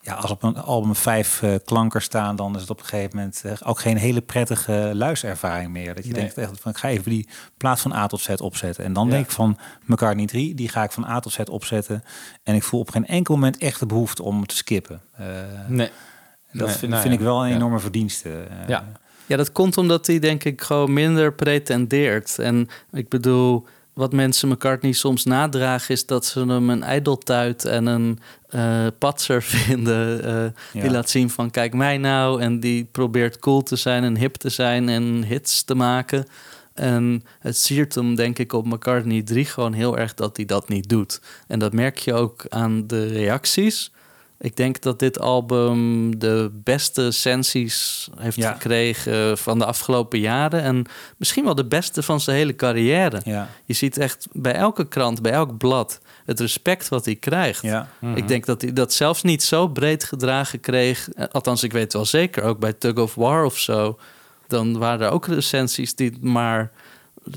ja, als op een album vijf eh, klanken staan, dan is het op een gegeven moment ook geen hele prettige luisterervaring meer. Dat je Nee. denkt echt van, ik ga even die plaat van A tot Z opzetten. En dan Ja. denk ik van McCartney 3, die ga ik van A tot Z opzetten. En ik voel op geen enkel moment echt de behoefte om te skippen. Nee. Dat Nee, vind, nou vind ja. ik wel een Ja. enorme verdienste. eh. Ja. Ja, dat komt omdat hij denk ik gewoon minder pretendeert. En ik bedoel, wat mensen McCartney soms nadragen... is dat ze hem een ijdeltuit en een eh patser <laughs> vinden... eh, Ja. die laat zien van kijk mij nou... en die probeert cool te zijn en hip te zijn en hits te maken... En het siert hem, denk ik, op McCartney 3 gewoon heel erg dat hij dat niet doet. En dat merk je ook aan de reacties. Ik denk dat dit album de beste sensies heeft Ja. gekregen van de afgelopen jaren. En misschien wel de beste van zijn hele carrière. Ja. Je ziet echt bij elke krant, bij elk blad, het respect wat hij krijgt. Ja. Ik denk dat hij dat zelfs niet zo breed gedragen kreeg. Eh, Althans, ik weet wel zeker, ook bij Tug of War of zo. Dan waren er ook recensies die het maar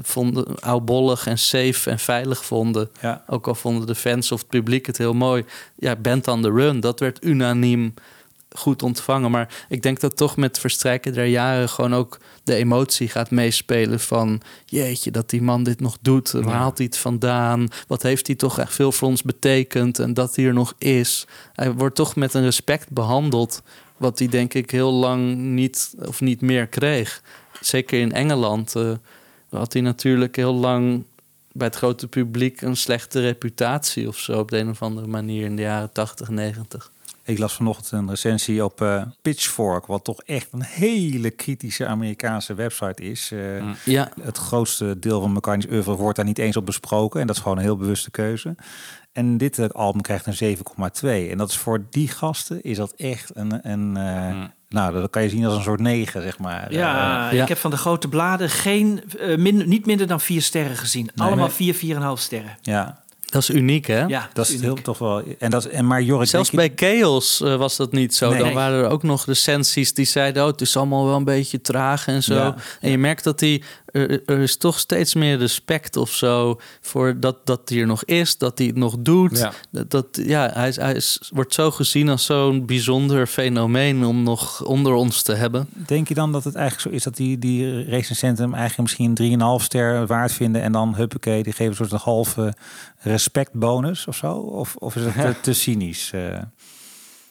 vonden oudbollig en safe en veilig vonden. Ja. Ook al vonden de fans of het publiek het heel mooi. Ja, Band on the Run, dat werd unaniem goed ontvangen. Maar ik denk dat toch met verstrijken der jaren gewoon ook de emotie gaat meespelen van... jeetje, dat die man dit nog doet. Waar haalt hij het vandaan? Wat heeft hij toch echt veel voor ons betekend? En dat hij er nog is. Hij wordt toch met een respect behandeld... wat hij denk ik heel lang niet of niet meer kreeg. Zeker in Engeland eh, had hij natuurlijk heel lang... bij het grote publiek een slechte reputatie of zo... op de een of andere manier in de jaren 80, 90. Ik las vanochtend een recensie op eh, Pitchfork, wat toch echt een hele kritische Amerikaanse website is. Eh, Ja, Het grootste deel van McCartney's oeuvre wordt daar niet eens op besproken. En dat is gewoon een heel bewuste keuze. En dit eh, album krijgt een 7,2. En dat is voor die gasten is dat echt een... een eh, Nou, dat kan je zien als een soort 9, zeg maar. Ja, Eh, ja. ik heb van de grote bladen geen, eh, min- niet minder dan vier sterren gezien. Allemaal nee. vier, vier en half sterren. ja dat is uniek, hè? Ja, dat is uniek. heel toch wel... En, dat, is- en maar Jorik... Zelfs bij je- Chaos eh, was dat niet zo. Nee. Dan waren er ook nog recensies die zeiden... oh, het is allemaal wel een beetje traag en zo. Ja. En je merkt dat hij... Er, er is toch steeds meer respect of zo... voor dat, dat hij er nog is, dat hij het nog doet. Ja. Dat, dat, ja, hij, is, hij is, wordt zo gezien als zo'n bijzonder fenomeen... om nog onder ons te hebben. Denk je dan dat het eigenlijk zo is dat die, die recensenten hem eigenlijk misschien 3,5 ster waard vinden en dan huppakee, die geven een soort een halve respectbonus of zo? Of, of is het te, <laughs> te cynisch? eh?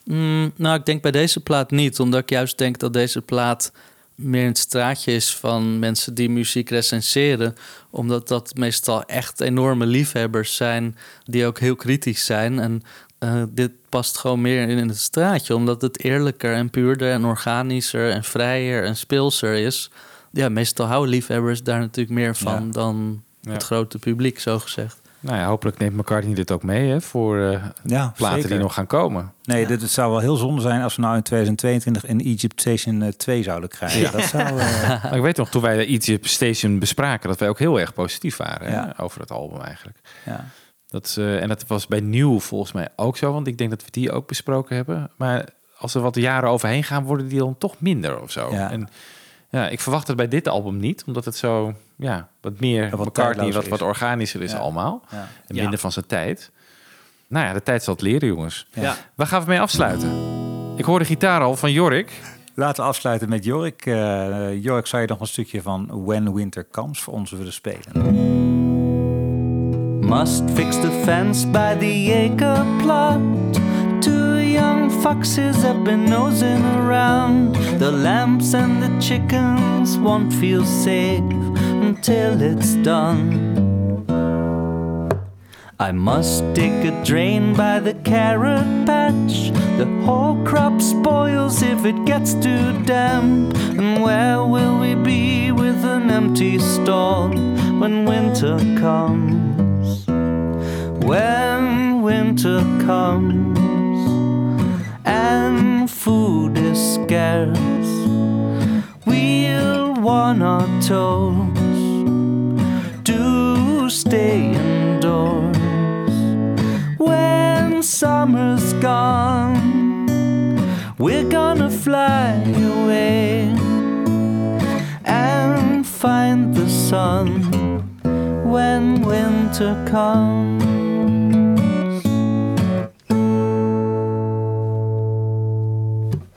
Mm, nou, ik denk bij deze plaat niet. Omdat ik juist denk dat deze plaat meer in het straatje is van mensen die muziek recenseren. Omdat dat meestal echt enorme liefhebbers zijn die ook heel kritisch zijn. En eh, dit past gewoon meer in het straatje. Omdat het eerlijker en puurder en organischer en vrijer en speelser is. Ja, meestal houden liefhebbers daar natuurlijk meer van Ja. dan Ja. het grote publiek, zo gezegd. Nou ja, hopelijk neemt McCartney dit ook mee hè, voor eh, Ja, platen zeker. die nog gaan komen. Nee, dit, het zou wel heel zonde zijn als we nou in 2022 een Egypt Station eh, 2 zouden krijgen. Dat zou... eh, <laughs> Maar ik weet nog, toen wij de Egypt Station bespraken, dat wij ook heel erg positief waren hè, Ja. over het album eigenlijk. ja. Dat, eh, en dat was bij Nieuw volgens mij ook zo, want ik denk dat we die ook besproken hebben. Maar als er wat jaren overheen gaan, worden die dan toch minder of zo. Ja. En ja, ik verwacht het bij dit album niet, omdat het zo ja, wat meer wat McCartney, tijdloos wat, is. wat organischer is Ja. allemaal. Ja. En Ja. minder van zijn tijd. Nou ja, de tijd zal het leren, jongens. Ja. Waar gaan we mee afsluiten? Ik hoor de gitaar al van Jorik. Laten we afsluiten met Jorik. Eh, Jorik, zou je nog een stukje van When Winter Comes voor ons willen spelen? Must fix the fence by the acre plot. Young foxes have been nosing around. The lambs and the chickens won't feel safe until it's done. I must dig a drain by the carrot patch. The whole crop spoils if it gets too damp. And where will we be with an empty stall when winter comes? When winter comes scarce, we'll want our toes to stay indoors when summer's gone. We're gonna fly away and find the sun when winter comes.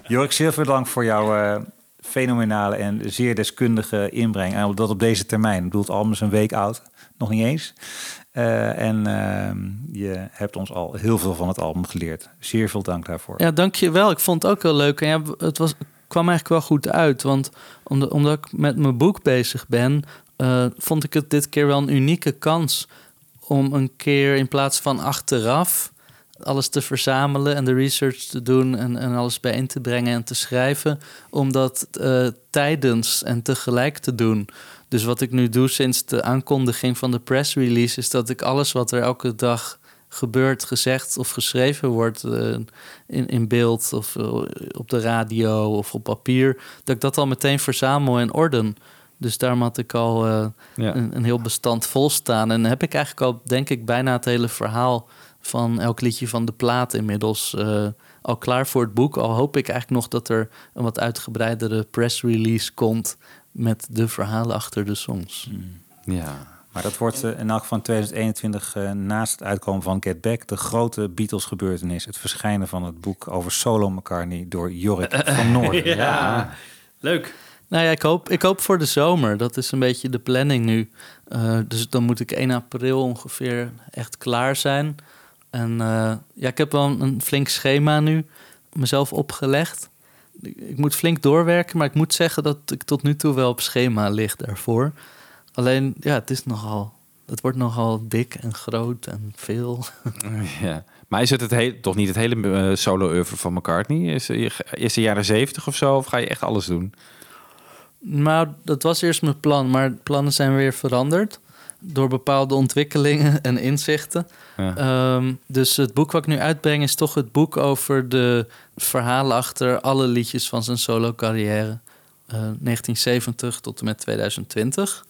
Jork, zeer veel dank voor jouw eh, fenomenale en zeer deskundige inbreng. En dat op deze termijn. Ik bedoel, het album is een week oud. Nog niet eens. Eh, en ehm, je hebt ons al heel veel van het album geleerd. Zeer veel dank daarvoor. Ja, dankjewel. Ik vond het ook heel leuk. En ja, het was, kwam eigenlijk wel goed uit. Want omdat, omdat ik met mijn boek bezig ben, eh, vond ik het dit keer wel een unieke kans om een keer in plaats van achteraf alles te verzamelen en de research te doen en, en alles bijeen te brengen en te schrijven, om dat eh, tijdens en tegelijk te doen. Dus wat ik nu doe sinds de aankondiging van de press release, is dat ik alles wat er elke dag gebeurt, gezegd of geschreven wordt eh, in, in beeld of eh, op de radio of op papier, dat ik dat al meteen verzamel en orden. Dus daarom had ik al Ja. een, een heel bestand vol staan. En heb ik eigenlijk al, denk ik, bijna het hele verhaal van elk liedje van de plaat inmiddels eh, al klaar voor het boek. Al hoop ik eigenlijk nog dat er een wat uitgebreidere press release komt met de verhalen achter de songs. Ja. Maar dat wordt eh, in elk van 2021 eh, naast het uitkomen van Get Back de grote Beatles gebeurtenis. Het verschijnen van het boek over solo McCartney door Jorik <laughs> van Noorden. Ja, leuk. Nou ja, ik hoop, ik hoop voor de zomer. Dat is een beetje de planning nu. Eh, dus dan moet ik 1 april ongeveer echt klaar zijn. En eh, ja, ik heb wel een, een flink schema nu mezelf opgelegd. Ik, moet flink doorwerken, maar ik moet zeggen dat ik tot nu toe wel op schema lig daarvoor. Alleen, ja, het is nogal... Het wordt nogal dik en groot en veel. <laughs> ja. Maar is het, het heel, toch niet het hele eh, solo-oeuvre van McCartney? Is, is de jaren zeventig of zo? Of ga je echt alles doen? Nou, dat was eerst mijn plan, maar plannen zijn weer veranderd door bepaalde ontwikkelingen en inzichten. Ja. Ehm, dus het boek wat ik nu uitbreng is toch het boek over de verhalen achter alle liedjes van zijn solo-carrière. Eh, 1970 tot en met 2020.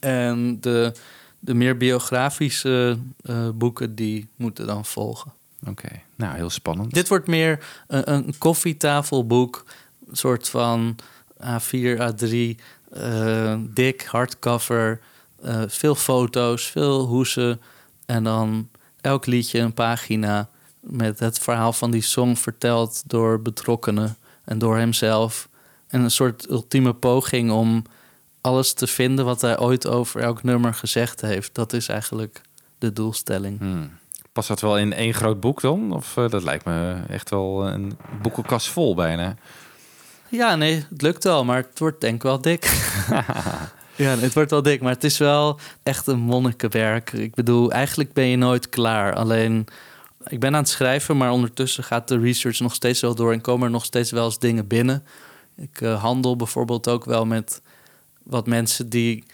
En de, de meer biografische eh, boeken die moeten dan volgen. Oké, nou heel spannend. Dit wordt meer een, een koffietafelboek, een soort van A4, A3, eh, dik, hardcover, eh, veel foto's, veel hoesen en dan elk liedje een pagina met het verhaal van die song verteld door betrokkenen en door hemzelf. En een soort ultieme poging om alles te vinden wat hij ooit over elk nummer gezegd heeft. Dat is eigenlijk de doelstelling. Hmm. Past dat wel in één groot boek dan? Of eh, dat lijkt me echt wel een boekenkast vol bijna. Ja, nee, het lukt wel, maar het wordt denk ik wel dik. <laughs> ja, het wordt wel dik, maar het is wel echt een monnikenwerk. Ik bedoel, eigenlijk ben je nooit klaar. Alleen, ik ben aan het schrijven, maar ondertussen gaat de research nog steeds wel door en komen er nog steeds wel eens dingen binnen. Ik eh, handel bijvoorbeeld ook wel met wat mensen die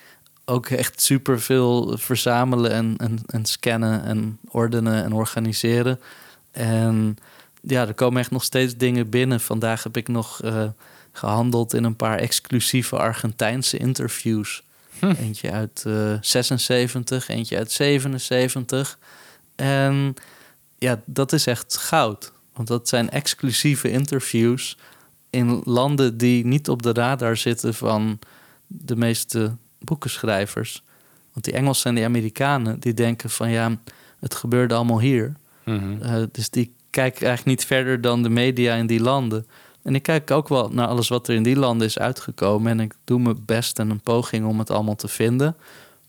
ook echt superveel verzamelen en, en, en scannen en ordenen en organiseren. En ja, er komen echt nog steeds dingen binnen. Vandaag heb ik nog eh, gehandeld in een paar exclusieve Argentijnse interviews. Eentje uit eh 76, eentje uit 77. En ja, dat is echt goud. Want dat zijn exclusieve interviews in landen die niet op de radar zitten van de meeste boekenschrijvers. Want die Engelsen en die Amerikanen die denken van ja, het gebeurde allemaal hier. Eh, dus die kijken eigenlijk niet verder dan de media in die landen. En ik kijk ook wel naar alles wat er in die landen is uitgekomen. En ik doe mijn best en een poging om het allemaal te vinden.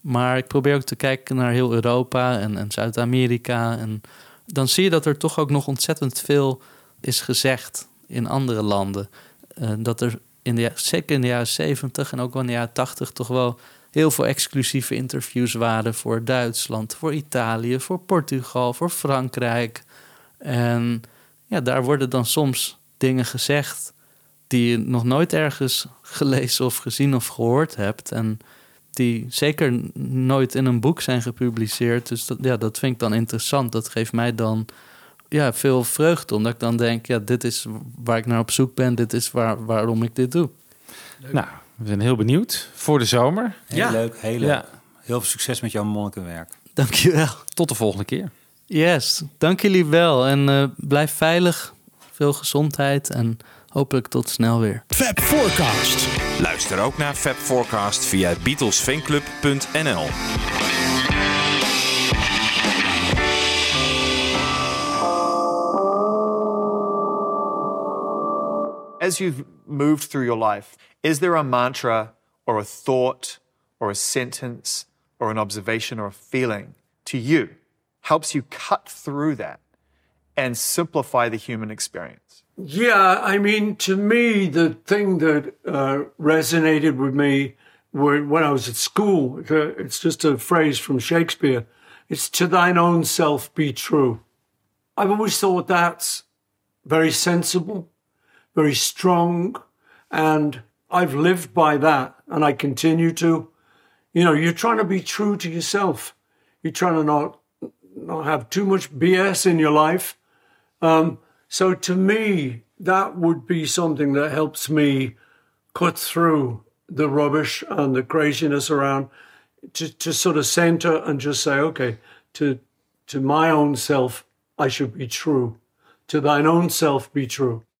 Maar ik probeer ook te kijken naar heel Europa en, en Zuid-Amerika. En dan zie je dat er toch ook nog ontzettend veel is gezegd in andere landen. Eh, dat er in de, zeker in de jaren 70 en ook wel in de jaren 80 toch wel heel veel exclusieve interviews waren voor Duitsland, voor Italië, voor Portugal, voor Frankrijk. En ja, daar worden dan soms dingen gezegd die je nog nooit ergens gelezen of gezien of gehoord hebt. En die zeker nooit in een boek zijn gepubliceerd. Dus dat, ja, dat vind ik dan interessant. Dat geeft mij dan ja, veel vreugde. Omdat ik dan denk, ja, dit is waar ik naar op zoek ben. Dit is waar, waarom ik dit doe. Nou, we zijn heel benieuwd voor de zomer. Heel Ja. leuk, heel leuk. Ja. Heel veel succes met jouw monnikenwerk. Dankjewel. Tot de volgende keer. Yes, dank jullie wel. En eh, blijf veilig. Veel gezondheid en hopelijk tot snel weer. Fab Forecast. Luister ook naar Fab Forecast via beatlesfanclub.nl. As you've moved through your life, is there a mantra or a thought or a sentence or an observation or a feeling to you helps you cut through that and simplify the human experience? Yeah, I mean, to me, the thing that uh, resonated with me when I was at school, uh, it's just a phrase from Shakespeare it's to thine own self be true. I've always thought that's very sensible, very strong, and I've lived by that, and I continue to. You know, you're trying to be true to yourself. You're trying to not not have too much BS in your life. Um, so to me, that would be something that helps me cut through the rubbish and the craziness around to, to sort of center and just say, okay, to to my own self, I should be true. To thine own self be true.